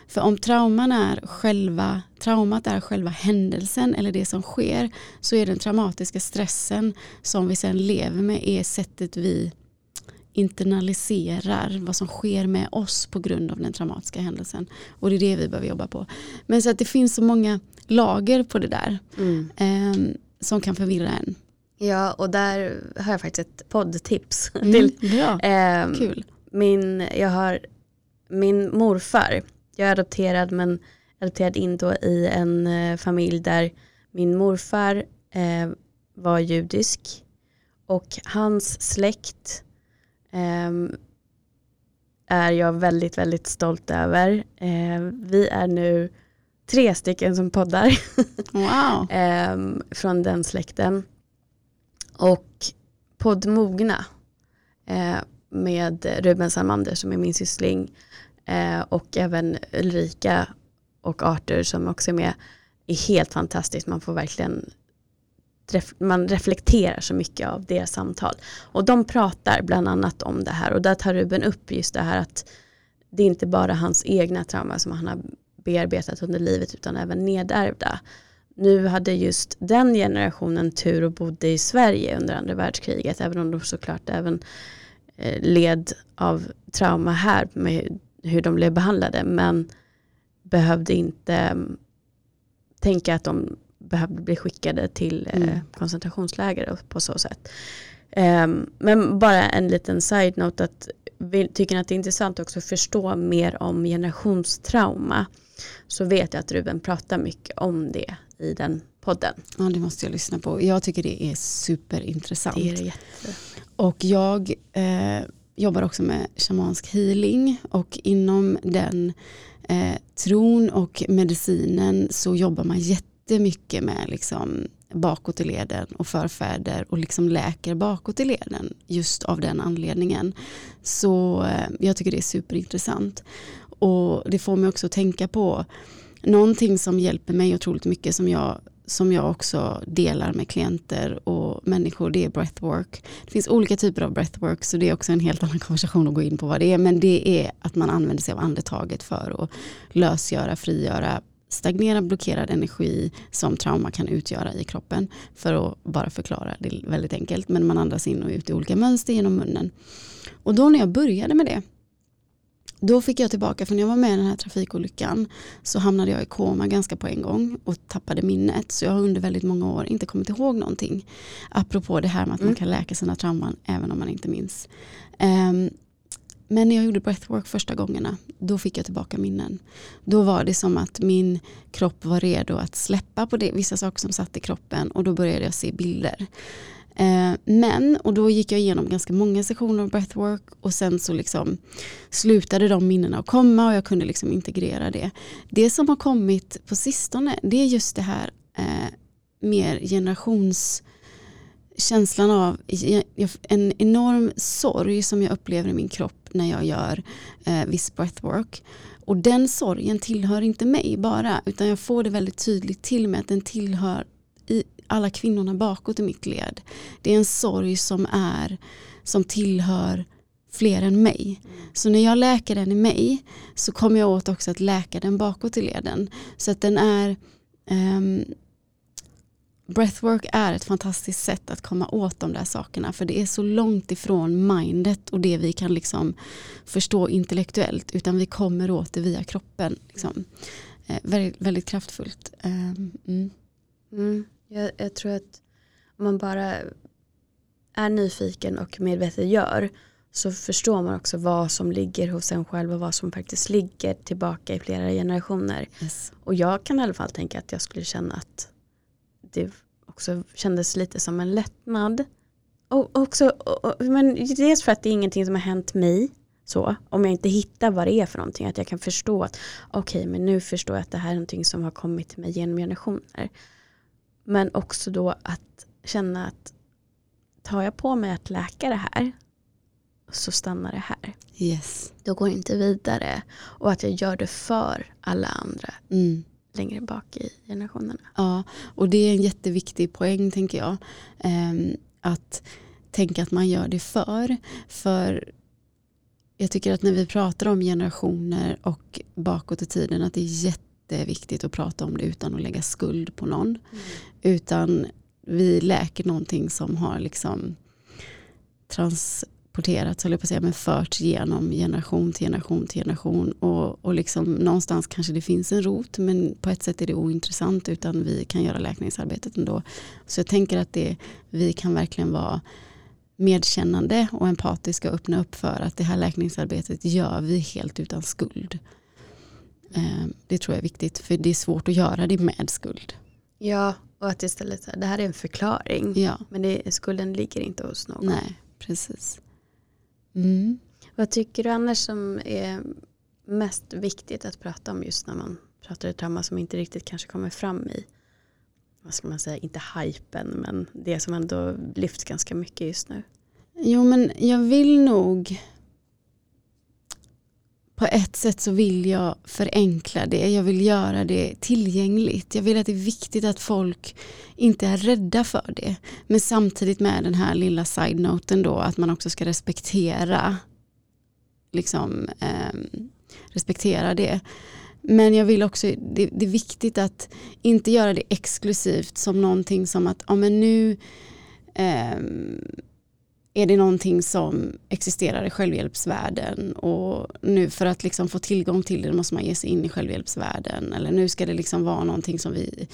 Speaker 2: För om trauman är själva, traumat är själva händelsen eller det som sker så är den traumatiska stressen som vi sen lever med är sättet vi internaliserar vad som sker med oss på grund av den traumatiska händelsen. Och det är det vi behöver jobba på. Men så att det finns så många lager på det där mm. eh, som kan förvirra en.
Speaker 1: Ja, och där har jag faktiskt ett poddtips.
Speaker 2: Mm, till, bra. Eh, Kul.
Speaker 1: Min, jag har, min morfar, jag är adopterad men adopterad in då i en eh, familj där min morfar eh, var judisk och hans släkt eh, är jag väldigt, väldigt stolt över. Eh, vi är nu tre stycken som poddar
Speaker 2: wow.
Speaker 1: Ehm, från den släkten. Och Podd Mogna eh, med Ruben Salmander som är min syssling eh, och även Ulrika och Arthur som också är med är helt fantastiskt. Man får verkligen man reflekterar så mycket av deras samtal. Och de pratar bland annat om det här och där tar Ruben upp just det här att det är inte bara hans egna trauma som han har bearbetat under livet utan även nedärvda nu hade just den generationen tur och bodde i Sverige under andra världskriget, även om de såklart även eh, led av trauma här med hur de blev behandlade, men behövde inte mm, tänka att de behövde bli skickade till eh, mm. koncentrationsläger på så sätt. Um, men bara en liten side-note att vi tycker att det är intressant också att förstå mer om generationstrauma så vet jag att Ruben pratar mycket om det i den podden.
Speaker 2: Ja, det måste jag lyssna på. Jag tycker det är superintressant.
Speaker 1: Det är det jätte.
Speaker 2: Och jag, eh, jobbar också med shamansk healing och inom den eh, tron och medicinen så jobbar man jättemycket med liksom bakåt i leden och förfäder och liksom läker bakåt i leden just av den anledningen. Så eh, jag tycker det är superintressant. Och det får mig också att tänka på någonting som hjälper mig otroligt mycket som jag som jag också delar med klienter och människor, det är breathwork. Det finns olika typer av breathwork så det är också en helt annan konversation att gå in på vad det är. Men det är att man använder sig av andetaget för att lösgöra, frigöra, stagnera, blockerad energi som trauma kan utgöra i kroppen. För att bara förklara, det väldigt enkelt. Men man andas in och ut i olika mönster genom munnen. Och då när jag började med det då fick jag tillbaka, för när jag var med i den här trafikolyckan så hamnade jag i koma ganska på en gång och tappade minnet. Så jag har under väldigt många år inte kommit ihåg någonting. Apropå det här med att mm. man kan läka sina trauman även om man inte minns. Um, men när jag gjorde breathwork första gångerna, då fick jag tillbaka minnen. Då var det som att min kropp var redo att släppa på det, vissa saker som satt i kroppen och då började jag se bilder. Eh, men, och då gick jag igenom ganska många sessioner av breathwork och sen så liksom slutade de minnena att komma och jag kunde liksom integrera det. Det som har kommit på sistone det är just det här eh, mer generationskänslan av en enorm sorg som jag upplever i min kropp när jag gör eh, viss breathwork. Och den sorgen tillhör inte mig bara utan jag får det väldigt tydligt till mig att den tillhör i, alla kvinnorna bakåt i mitt led. Det är en sorg som är som tillhör fler än mig. Så när jag läker den i mig så kommer jag åt också att läka den bakåt i leden. Så att den är um, Breathwork är ett fantastiskt sätt att komma åt de där sakerna för det är så långt ifrån mindet och det vi kan liksom förstå intellektuellt utan vi kommer åt det via kroppen. Liksom. Eh, väldigt, väldigt kraftfullt. Eh, mm.
Speaker 1: Mm. Jag, jag tror att om man bara är nyfiken och medvetet gör så förstår man också vad som ligger hos en själv och vad som faktiskt ligger tillbaka i flera generationer. Yes. Och jag kan i alla fall tänka att jag skulle känna att det också kändes lite som en lättnad. Och också, och, men dels för att det är ingenting som har hänt mig så, om jag inte hittar vad det är för någonting, att jag kan förstå att okej, okay, men nu förstår jag att det här är någonting som har kommit till mig genom generationer. Men också då att känna att tar jag på mig att läka det här så stannar det här.
Speaker 2: Yes.
Speaker 1: Då går jag inte vidare. Och att jag gör det för alla andra mm. längre bak i generationerna.
Speaker 2: Ja, och det är en jätteviktig poäng tänker jag. Um, att tänka att man gör det för. För jag tycker att när vi pratar om generationer och bakåt i tiden att det är jätte jätteviktigt att prata om det utan att lägga skuld på någon. Mm. Utan vi läker någonting som har liksom transporterats, höll på att säga, men förts genom generation till generation till generation. Och, och liksom någonstans kanske det finns en rot men på ett sätt är det ointressant utan vi kan göra läkningsarbetet ändå. Så jag tänker att det, vi kan verkligen vara medkännande och empatiska och öppna upp för att det här läkningsarbetet gör vi helt utan skuld. Eh, det tror jag är viktigt för det är svårt att göra det med skuld.
Speaker 1: Ja, och att istället det här är en förklaring.
Speaker 2: Ja.
Speaker 1: Men det, skulden ligger inte hos någon.
Speaker 2: Nej, precis.
Speaker 1: Mm. Vad tycker du annars som är mest viktigt att prata om just när man pratar ett trauma som inte riktigt kanske kommer fram i vad ska man säga, inte hypen men det som ändå lyfts ganska mycket just nu.
Speaker 2: Jo men jag vill nog på ett sätt så vill jag förenkla det. Jag vill göra det tillgängligt. Jag vill att det är viktigt att folk inte är rädda för det. Men samtidigt med den här lilla side-noten då att man också ska respektera liksom eh, respektera det. Men jag vill också, det, det, är viktigt att inte göra det exklusivt som någonting som att, ja men nu eh, är det någonting som existerar i självhjälpsvärlden? Och nu för att liksom få tillgång till det måste man ge sig in i självhjälpsvärlden. Eller nu ska det liksom vara någonting som vi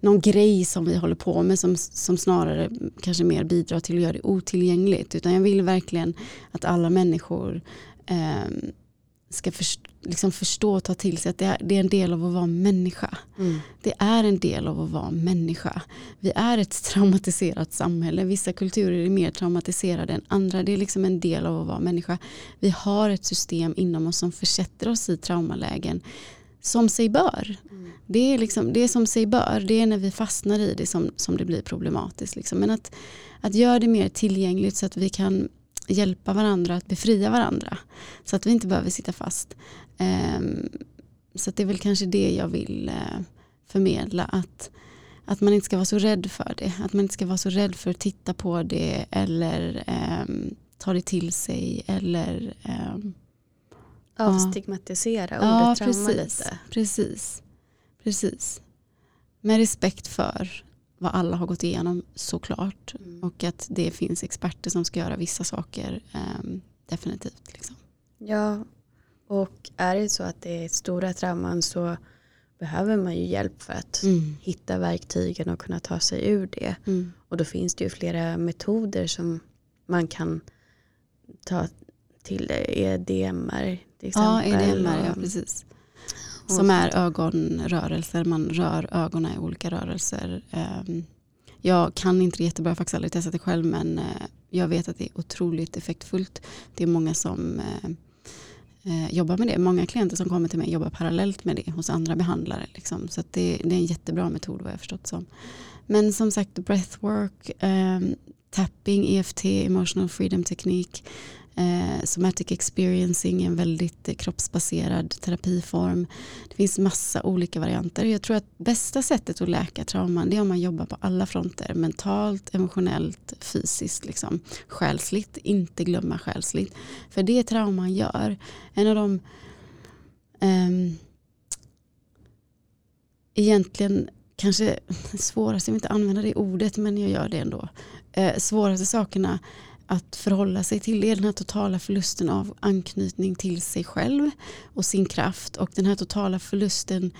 Speaker 2: någon grej som vi håller på med som, som snarare kanske mer bidrar till att göra det otillgängligt. Utan jag vill verkligen att alla människor eh, ska först, liksom förstå och ta till sig att det är, det är en del av att vara människa.
Speaker 1: Mm.
Speaker 2: Det är en del av att vara människa. Vi är ett traumatiserat samhälle. Vissa kulturer är mer traumatiserade än andra. Det är liksom en del av att vara människa. Vi har ett system inom oss som försätter oss i traumalägen som sig bör.
Speaker 1: Mm.
Speaker 2: Det, är liksom, det är som sig bör. Det är när vi fastnar i det som, som det blir problematiskt. Liksom. Men att, att göra det mer tillgängligt så att vi kan hjälpa varandra att befria varandra. Så att vi inte behöver sitta fast. Um, så det är väl kanske det jag vill uh, förmedla. Att, att man inte ska vara så rädd för det. Att man inte ska vara så rädd för att titta på det eller um, ta det till sig. Eller um,
Speaker 1: Avstigmatisera ordet
Speaker 2: ja,
Speaker 1: trauma
Speaker 2: precis,
Speaker 1: lite.
Speaker 2: Precis, precis. Med respekt för vad alla har gått igenom såklart.
Speaker 1: Mm.
Speaker 2: Och att det finns experter som ska göra vissa saker. Um, definitivt. Liksom.
Speaker 1: Ja, och är det så att det är stora trauman så behöver man ju hjälp för att
Speaker 2: Mm.
Speaker 1: hitta verktygen och kunna ta sig ur det.
Speaker 2: Mm.
Speaker 1: Och då finns det ju flera metoder som man kan ta till det. EDMR till
Speaker 2: Ja,
Speaker 1: exempel.
Speaker 2: EDMR, ja
Speaker 1: och-
Speaker 2: precis. Som är ögonrörelser, man rör ögonen i olika rörelser. Ehm, Jag kan inte jättebra, jag har faktiskt aldrig testat det själv men eh, jag vet att det är otroligt effektfullt. Det är många som eh, eh, jobbar med det. Många klienter som kommer till mig jobbar parallellt med det hos andra behandlare. Liksom. Så att det, det är en jättebra metod vad jag har förstått som. Men som sagt breathwork, eh, tapping, EFT, emotional freedom teknik, eh, somatic experiencing, är en väldigt eh, kroppsbaserad terapiform. Det finns massa olika varianter. Jag tror att bästa sättet att läka trauman det är om man jobbar på alla fronter. Mentalt, emotionellt, fysiskt, liksom. själsligt. Inte glömma själsligt. För det trauman gör, en av de ehm, egentligen kanske svåraste, jag vill inte använda det ordet men jag gör det ändå. Eh, svåraste sakerna att förhålla sig till är den här totala förlusten av anknytning till sig själv och sin kraft och den här totala förlusten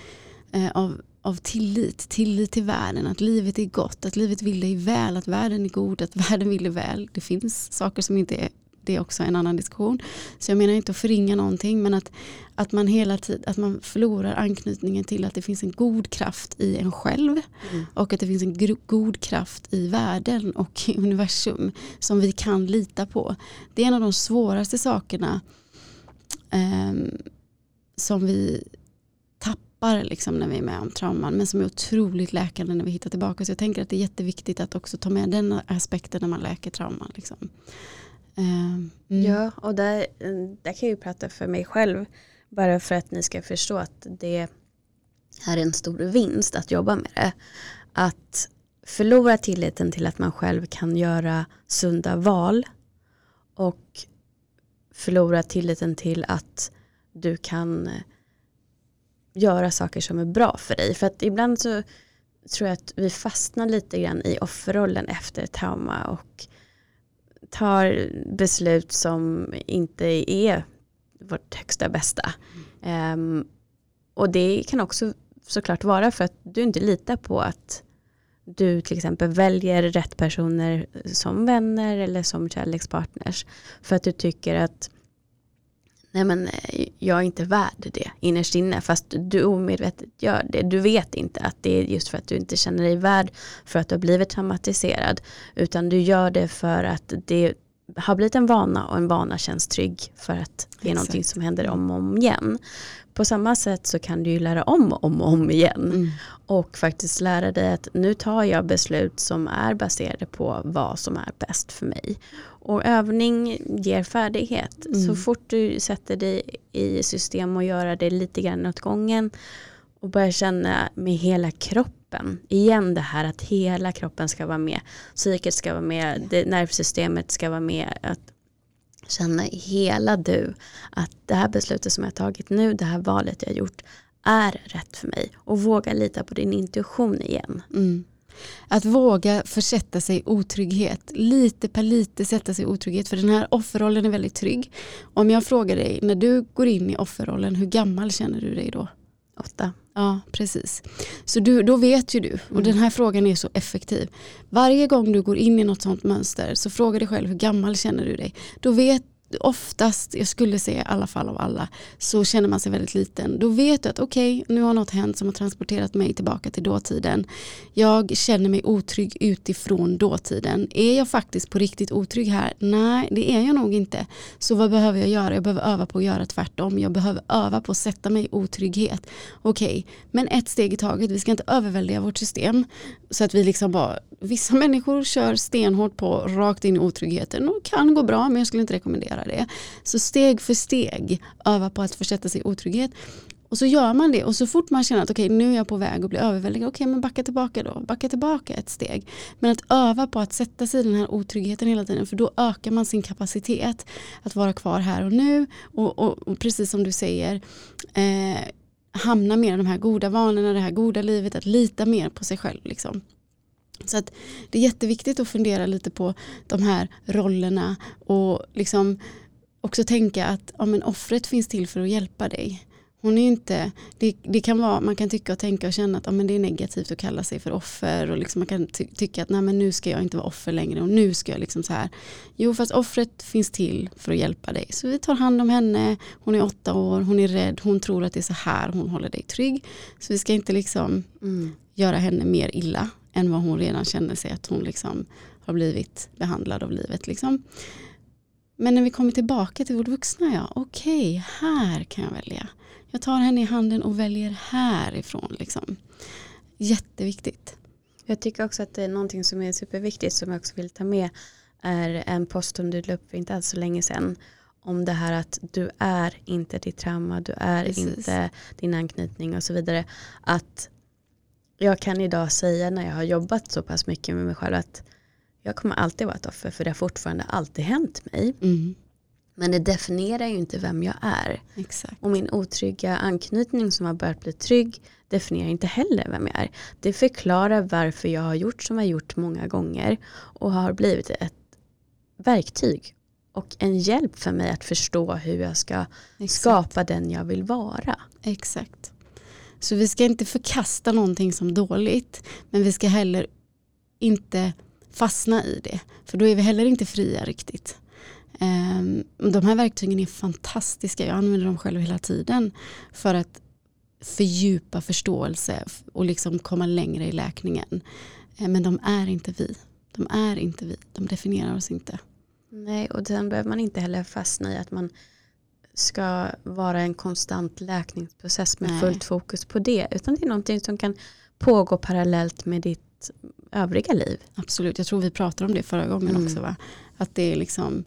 Speaker 2: eh, av, av tillit, tillit till världen, att livet är gott, att livet vill dig väl, att världen är god, att världen vill dig väl. Det finns saker som inte är det är också en annan diskussion. Så jag menar inte att förringa någonting men att, att man hela tiden att man förlorar anknytningen till att det finns en god kraft i en själv
Speaker 1: Mm.
Speaker 2: och att det finns en god kraft i världen och i universum som vi kan lita på. Det är en av de svåraste sakerna ehm, som vi tappar liksom när vi är med om trauman men som är otroligt läkande när vi hittar tillbaka. Så jag tänker att det är jätteviktigt att också ta med den aspekten när man läker trauman. Liksom. Ehm, mm.
Speaker 1: Ja, och där, där kan jag ju prata för mig själv. Bara för att ni ska förstå att det är en stor vinst att jobba med det. Att förlora tilliten till att man själv kan göra sunda val. Och förlora tilliten till att du kan eh, göra saker som är bra för dig. För att ibland så tror jag att vi fastnar lite grann i offerrollen efter trauma och tar beslut som inte är vårt högsta bästa. Ehm, och det kan också såklart vara för att du inte litar på att du till exempel väljer rätt personer som vänner eller som kärlekspartners. För att du tycker att nej men eh, jag är inte värd det innerst inne fast du omedvetet gör det. Du vet inte att det är just för att du inte känner dig värd för att du har blivit traumatiserad utan du gör det för att det har blivit en vana och en vana känns trygg för att det är någonting
Speaker 2: Exakt.
Speaker 1: som händer om och om igen. På samma sätt så kan du ju lära om om och om igen
Speaker 2: Mm.
Speaker 1: och faktiskt lära dig att nu tar jag beslut som är baserade på vad som är bäst för mig. Och övning ger färdighet.
Speaker 2: Mm.
Speaker 1: Så fort du sätter dig i system och göra det lite grann åt gången och börjar känna med hela kroppen. Igen det här att hela kroppen ska vara med. Psyket ska vara med, det, nervsystemet ska vara med. Att känna hela du att det här beslutet som jag tagit nu, det här valet jag gjort är rätt för mig. Och våga lita på din intuition igen.
Speaker 2: Mm. Att våga försätta sig i otrygghet. Lite per lite sätta sig i otrygghet. För den här offerrollen är väldigt trygg. Om jag frågar dig, när du går in i offerrollen, hur gammal känner du dig då?
Speaker 1: Åtta.
Speaker 2: Ja, precis. Så du, då vet ju du. Och
Speaker 1: Mm.
Speaker 2: den här frågan är så effektiv. Varje gång du går in i något sånt mönster så fråga dig själv hur gammal känner du dig. Då vet oftast, jag skulle säga i alla fall av alla, så känner man sig väldigt liten. Då vet du att okej, okay, nu har något hänt som har transporterat mig tillbaka till dåtiden. Jag känner mig otrygg utifrån dåtiden. Är jag faktiskt på riktigt otrygg här? Nej, det är jag nog inte. Så vad behöver jag göra? Jag behöver öva på att göra tvärtom. Jag behöver öva på att sätta mig i otrygghet. Okej, okay, men ett steg i taget. Vi ska inte överväldiga vårt system. Så att vi liksom bara, vissa människor kör stenhårt på rakt in i otryggheten och kan gå bra men jag skulle inte rekommendera det. Så steg för steg öva på att försätta sig i otrygghet. Och så gör man det och så fort man känner att okej okay, nu är jag på väg att bli överväldigad, okej okay, men backa tillbaka då, backa tillbaka ett steg. Men att öva på att sätta sig i den här otryggheten hela tiden för då ökar man sin kapacitet att vara kvar här och nu och, och, och precis som du säger eh, hamna mer i de här goda vanorna, det här goda livet, att lita mer på sig själv. Liksom. Så att det är jätteviktigt att fundera lite på de här rollerna och liksom också tänka att ja, men offret finns till för att hjälpa dig. Hon är inte, det, det, kan vara, man kan tycka och tänka och känna att ja, men det är negativt att kalla sig för offer och liksom man kan ty tycka att nej, men nu ska jag inte vara offer längre och nu ska jag liksom så här. Jo fast offret finns till för att hjälpa dig. Så vi tar hand om henne, hon är åtta år, hon är rädd, hon tror att det är så här hon håller dig trygg. Så vi ska inte liksom mm. göra henne mer illa än vad hon redan känner sig att hon liksom har blivit behandlad av livet. Liksom. Men när vi kommer tillbaka till vårt vuxna, ja, okej, okay, här kan jag välja. Jag tar henne i handen och väljer härifrån. Liksom. Jätteviktigt.
Speaker 1: Jag tycker också att det är någonting som är superviktigt som jag också vill ta med är en post som du la upp för inte alls så länge sedan om det här att du är inte ditt trauma, du är Precis. inte din anknytning och så vidare. Att jag kan idag säga när jag har jobbat så pass mycket med mig själv att jag kommer alltid vara ett offer för det har fortfarande alltid hänt mig. Mm. Men det definierar ju inte vem jag är.
Speaker 2: Exakt.
Speaker 1: Och min otrygga anknytning som har börjat bli trygg definierar inte heller vem jag är. Det förklarar varför jag har gjort som jag har gjort många gånger och har blivit ett verktyg och en hjälp för mig att förstå hur jag ska Exakt. skapa den jag vill vara.
Speaker 2: Exakt. Så vi ska inte förkasta någonting som dåligt men vi ska heller inte fastna i det. För då är vi heller inte fria riktigt. Ehm, de här verktygen är fantastiska, jag använder dem själv hela tiden för att fördjupa förståelse och liksom komma längre i läkningen. Ehm, men de är inte vi. De är inte vi, de definierar oss inte.
Speaker 1: Nej, och sen behöver man inte heller fastna i att man ska vara en konstant läkningsprocess med Nej. fullt fokus på det. Utan det är någonting som kan pågå parallellt med ditt övriga liv.
Speaker 2: Absolut, jag tror vi pratade om det förra gången mm. också. Va? Att det är liksom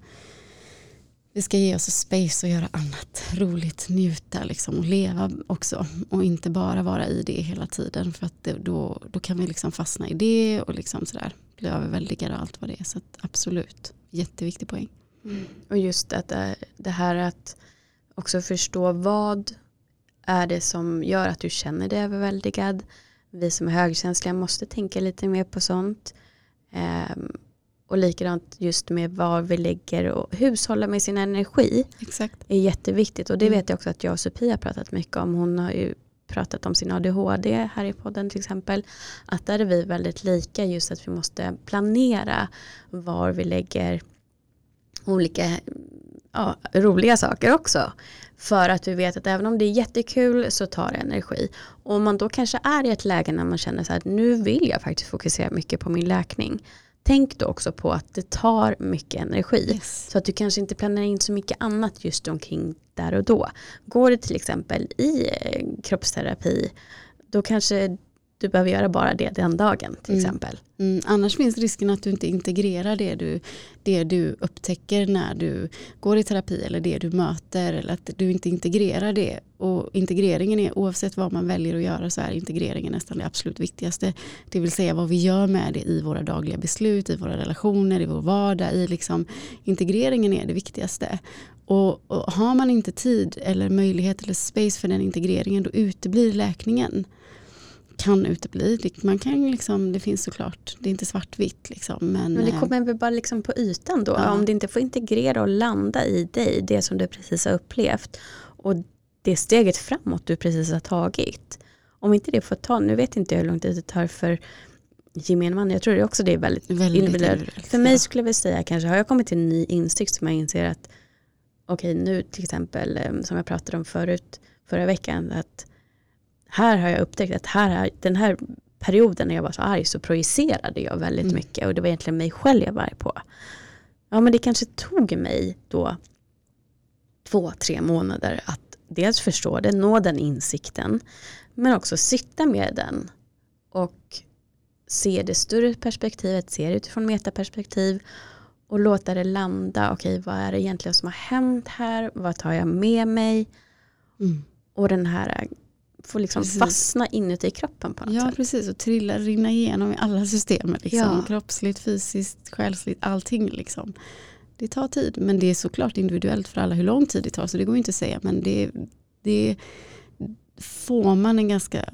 Speaker 2: vi ska ge oss space och göra annat roligt, njuta liksom och leva också. Och inte bara vara i det hela tiden för att det, då, då kan vi liksom fastna i det och liksom sådär bli överväldigade och allt vad det är. Så absolut, jätteviktig poäng.
Speaker 1: Mm. Och just att det här att också förstå vad är det som gör att du känner dig överväldigad. Vi som är högkänsliga måste tänka lite mer på sånt. Um, och likadant just med var vi lägger och hushålla med sin energi.
Speaker 2: Exakt.
Speaker 1: är jätteviktigt och det mm. vet jag också att jag och Sofia har pratat mycket om. Hon har ju pratat om sin ADHD här i podden till exempel. Att där är vi väldigt lika just att vi måste planera var vi lägger olika ja, roliga saker också. För att vi vet att även om det är jättekul så tar det energi. Och om man då kanske är i ett läge när man känner så här nu vill jag faktiskt fokusera mycket på min läkning. Tänk då också på att det tar mycket energi. Yes. Så att du kanske inte planerar in så mycket annat just omkring där och då. Går det till exempel i eh, kroppsterapi då kanske du behöver göra bara det den dagen till mm. exempel.
Speaker 2: Mm. Annars finns risken att du inte integrerar det du, det du upptäcker när du går i terapi eller det du möter eller att du inte integrerar det. Och integreringen är oavsett vad man väljer att göra så är integreringen nästan det absolut viktigaste. Det vill säga vad vi gör med det i våra dagliga beslut, i våra relationer, i vår vardag. I liksom, integreringen är det viktigaste. Och, och har man inte tid eller möjlighet eller space för den integreringen då uteblir läkningen kan utebli. Man kan liksom, det finns såklart, det är inte svartvitt. Liksom, men,
Speaker 1: men det eh, kommer väl bara liksom på ytan då. Ja. Om det inte får integrera och landa i dig, det som du precis har upplevt. Och det steget framåt du precis har tagit. Om inte det får ta, nu vet inte jag hur lång tid det tar för gemene man. Jag tror också det är väldigt, väldigt individuellt. För mig skulle jag vilja säga kanske har jag kommit till en ny insikt som jag inser att okej nu till exempel eh, som jag pratade om förut förra veckan att här har jag upptäckt att här, den här perioden när jag var så arg så projicerade jag väldigt
Speaker 2: Mm.
Speaker 1: mycket och det var egentligen mig själv jag var arg på. Ja men det kanske tog mig då två, tre månader att dels förstå det, nå den insikten men också sitta med den och se det större perspektivet, se det utifrån metaperspektiv och låta det landa. Okej, vad är det egentligen som har hänt här? Vad tar jag med mig?
Speaker 2: Mm.
Speaker 1: Och den här får liksom
Speaker 2: Precis.
Speaker 1: fastna inuti kroppen på något
Speaker 2: Ja
Speaker 1: sätt.
Speaker 2: precis och trilla, rinna igenom i alla system. Liksom.
Speaker 1: Ja.
Speaker 2: Kroppsligt, fysiskt, själsligt, allting. Liksom. Det tar tid men det är såklart individuellt för alla hur lång tid det tar så det går inte att säga men det, det får man en ganska,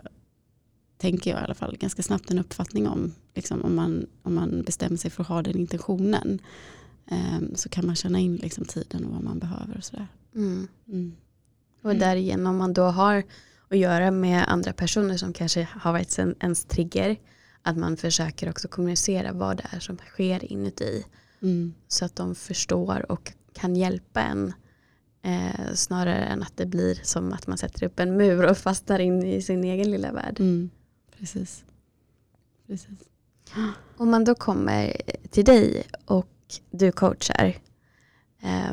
Speaker 2: tänker jag i alla fall, ganska snabbt en uppfattning om. Liksom, om, man, om man bestämmer sig för att ha den intentionen ehm, så kan man känna in liksom, tiden och vad man behöver och sådär.
Speaker 1: Mm.
Speaker 2: Mm.
Speaker 1: Och därigenom man då har att göra med andra personer som kanske har varit ens trigger. Att man försöker också kommunicera vad det är som sker inuti.
Speaker 2: Mm.
Speaker 1: Så att de förstår och kan hjälpa en. Eh, snarare än att det blir som att man sätter upp en mur och fastnar in i sin egen lilla värld.
Speaker 2: Mm. Precis. Precis.
Speaker 1: Om man då kommer till dig och du coachar.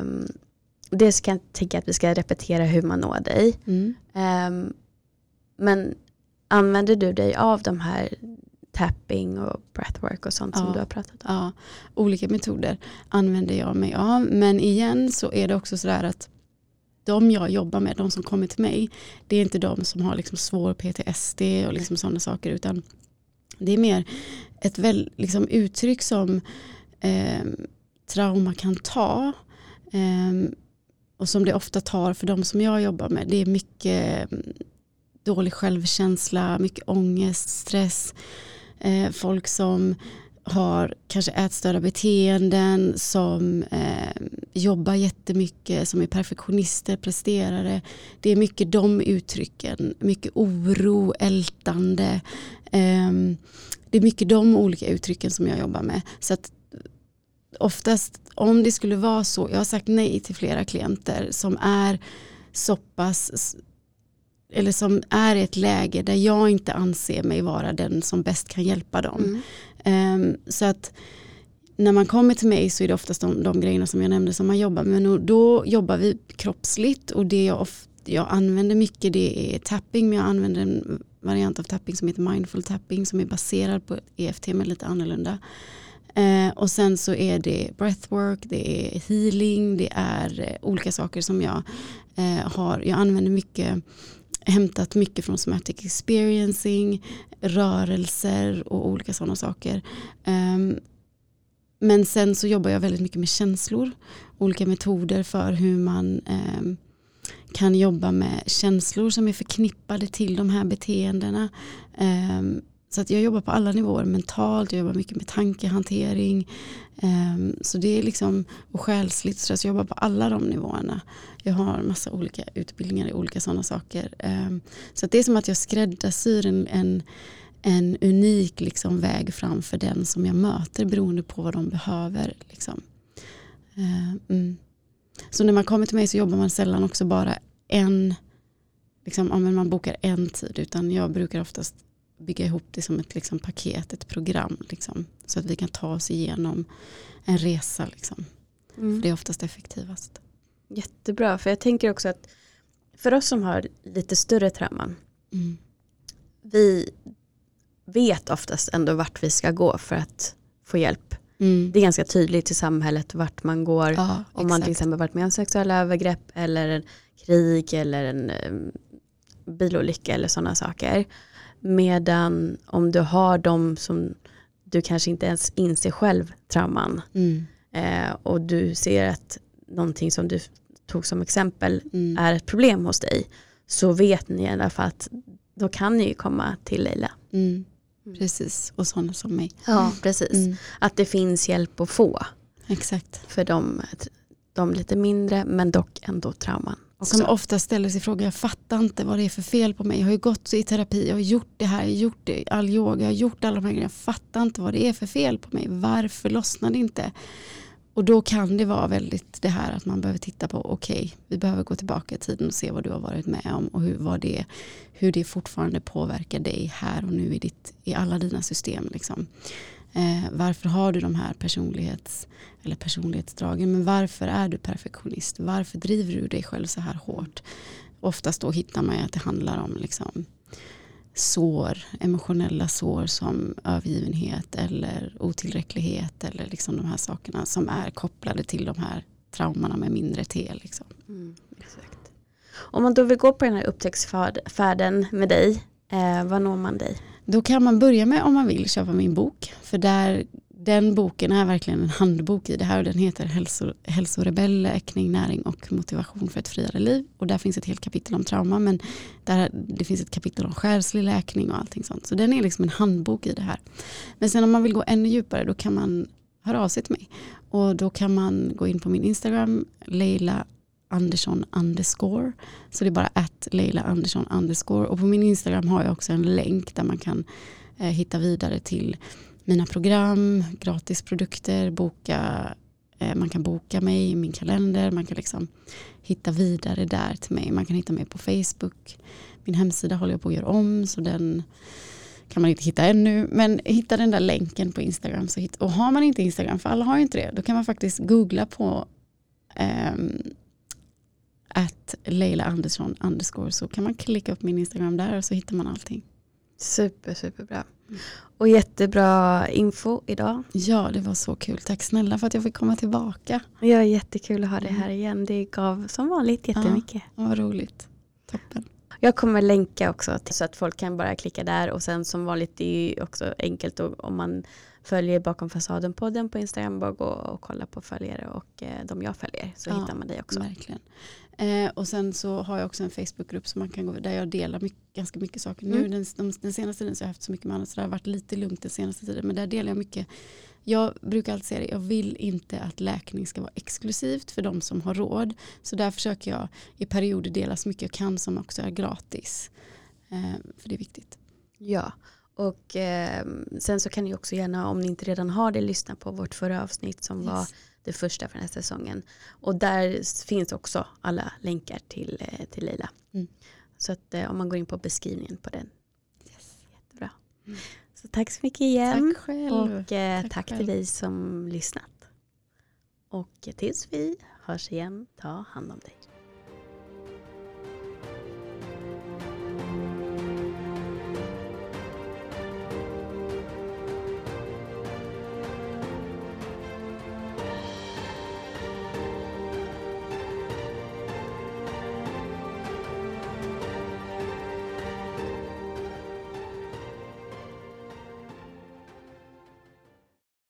Speaker 1: Um, dels kan jag tänka att vi ska repetera hur man når dig.
Speaker 2: Mm.
Speaker 1: Ehm, men använder du dig av de här tapping och breathwork och sånt som
Speaker 2: Ja.
Speaker 1: du har pratat om?
Speaker 2: Ja, olika metoder använder jag mig av. Men igen så är det också sådär att de jag jobbar med, de som kommer till mig, det är inte de som har liksom svår PTSD och liksom sådana saker utan det är mer ett väl, liksom uttryck som eh, trauma kan ta eh, och som det ofta tar för de som jag jobbar med. Det är mycket dålig självkänsla, mycket ångest, stress, eh, folk som har kanske ätstörda beteenden, som eh, jobbar jättemycket, som är perfektionister, presterare. Det är mycket de uttrycken, mycket oro, ältande. Eh, det är mycket de olika uttrycken som jag jobbar med. Så att oftast om det skulle vara så, jag har sagt nej till flera klienter som är så pass eller som är i ett läge där jag inte anser mig vara den som bäst kan hjälpa dem.
Speaker 1: Mm.
Speaker 2: Ehm, så att när man kommer till mig så är det oftast de, de grejerna som jag nämnde som man jobbar med. Men då jobbar vi kroppsligt och det jag, of, jag använder mycket det är tapping men jag använder en variant av tapping som heter mindful tapping som är baserad på EFT men lite annorlunda. Eh, och sen så är det breathwork, det är healing, det är eh, olika saker som jag eh, har. Jag använder mycket, hämtat mycket från somatic experiencing, rörelser och olika sådana saker. Um, men sen så jobbar jag väldigt mycket med känslor, olika metoder för hur man um, kan jobba med känslor som är förknippade till de här beteendena. Um, så att jag jobbar på alla nivåer, mentalt, jag jobbar mycket med tankehantering. Um, så det är liksom, och själsligt, så jag jobbar på alla de nivåerna. Jag har massa olika utbildningar i olika sådana saker. Um, så att det är som att jag skräddarsyr en, en, en unik liksom väg fram för den som jag möter beroende på vad de behöver. Liksom. Ehm, mm. Så när man kommer till mig så jobbar man sällan också bara en, liksom, ja, men man bokar en tid utan jag brukar oftast bygga ihop det som ett liksom, paket, ett program. Liksom, så att vi kan ta oss igenom en resa. Liksom.
Speaker 1: Mm.
Speaker 2: Det är oftast effektivast.
Speaker 1: Jättebra, för jag tänker också att för oss som har lite större trauman,
Speaker 2: Mm.
Speaker 1: vi vet oftast ändå vart vi ska gå för att få hjälp.
Speaker 2: Mm.
Speaker 1: Det är ganska tydligt i samhället vart man går.
Speaker 2: Ja,
Speaker 1: Om man till
Speaker 2: exakt.
Speaker 1: exempel varit med om sexuella övergrepp eller en krig eller en eh, bilolycka eller sådana saker. Medan om du har de som du kanske inte ens inser själv trauman
Speaker 2: Mm.
Speaker 1: eh, och du ser att någonting som du tog som exempel
Speaker 2: Mm.
Speaker 1: är ett problem hos dig så vet ni i alla fall att då kan ni ju komma till Leila.
Speaker 2: Mm. Precis, och sådana som mig.
Speaker 1: Ja, precis.
Speaker 2: Mm.
Speaker 1: Att det finns hjälp att få
Speaker 2: Exakt.
Speaker 1: för de, de lite mindre men dock ändå trauman. Också.
Speaker 2: Som ofta ställer sig frågan, jag fattar inte vad det är för fel på mig. Jag har ju gått i terapi, jag har gjort det här, jag har gjort det, all yoga, jag har gjort alla de här grejerna. Jag fattar inte vad det är för fel på mig. Varför lossnar det inte? Och då kan det vara väldigt det här att man behöver titta på, okej, okay, vi behöver gå tillbaka i tiden och se vad du har varit med om och hur, det, hur det fortfarande påverkar dig här och nu i, ditt, i alla dina system. Liksom. Eh, varför har du de här personlighets, eller personlighetsdragen? Men varför är du perfektionist? Varför driver du dig själv så här hårt? Oftast då hittar man ju att det handlar om liksom, sår, emotionella sår som övergivenhet eller otillräcklighet eller liksom de här sakerna som är kopplade till de här traumorna med mindre T. Liksom. Mm,
Speaker 1: exakt. Om man då vill gå på den här upptäcktsfärden med dig, eh, vad når man dig?
Speaker 2: Då kan man börja med om man vill köpa min bok. För där, den boken är verkligen en handbok i det här och den heter Hälso, Hälsorebell, läkning, näring och motivation för ett friare liv. Och där finns ett helt kapitel om trauma men där, det finns ett kapitel om själslig läkning och allting sånt. Så den är liksom en handbok i det här. Men sen om man vill gå ännu djupare då kan man höra av sig till mig. Och då kan man gå in på min Instagram, Leila Andersson underscore. Så det är bara att Leila Andersson underscore. Och på min Instagram har jag också en länk där man kan eh, hitta vidare till mina program, gratisprodukter, boka, eh, man kan boka mig i min kalender, man kan liksom hitta vidare där till mig. Man kan hitta mig på Facebook. Min hemsida håller jag på att göra om så den kan man inte hitta ännu. Men hitta den där länken på Instagram. Så hit, och har man inte Instagram, för alla har ju inte det, då kan man faktiskt googla på eh, att Leila Andersson underscore så kan man klicka upp min Instagram där och så hittar man allting.
Speaker 1: Super, superbra. Och jättebra info idag.
Speaker 2: Ja, det var så kul. Tack snälla för att jag fick komma tillbaka.
Speaker 1: Ja, jättekul att ha dig här igen. Det gav som vanligt jättemycket.
Speaker 2: Ja, vad roligt. Toppen.
Speaker 1: Jag kommer länka också så att folk kan bara klicka där och sen som vanligt det är också enkelt om man följer bakom fasaden-podden på Instagram bara gå och kolla på följare och eh, de jag följer så ja, hittar man dig också.
Speaker 2: Verkligen. Eh, och sen så har jag också en Facebookgrupp som man kan gå där jag delar mycket, ganska mycket saker. Mm. Nu den, de, den senaste tiden så har jag haft så mycket med annat så det har varit lite lugnt den senaste tiden men där delar jag mycket. Jag brukar alltid säga det, jag vill inte att läkning ska vara exklusivt för de som har råd. Så där försöker jag i perioder dela så mycket jag kan som också är gratis. Eh, för det är viktigt.
Speaker 1: Ja, och eh, sen så kan ni också gärna om ni inte redan har det lyssna på vårt förra avsnitt som yes. var det första för den här säsongen. Och där finns också alla länkar till, eh, till Leila. Mm. Så att eh, om man går in på beskrivningen på den. Yes. Jättebra. Mm. Så tack så mycket igen.
Speaker 2: Tack själv.
Speaker 1: Och eh, tack, tack till dig som lyssnat. Och tills vi hörs igen, ta hand om dig.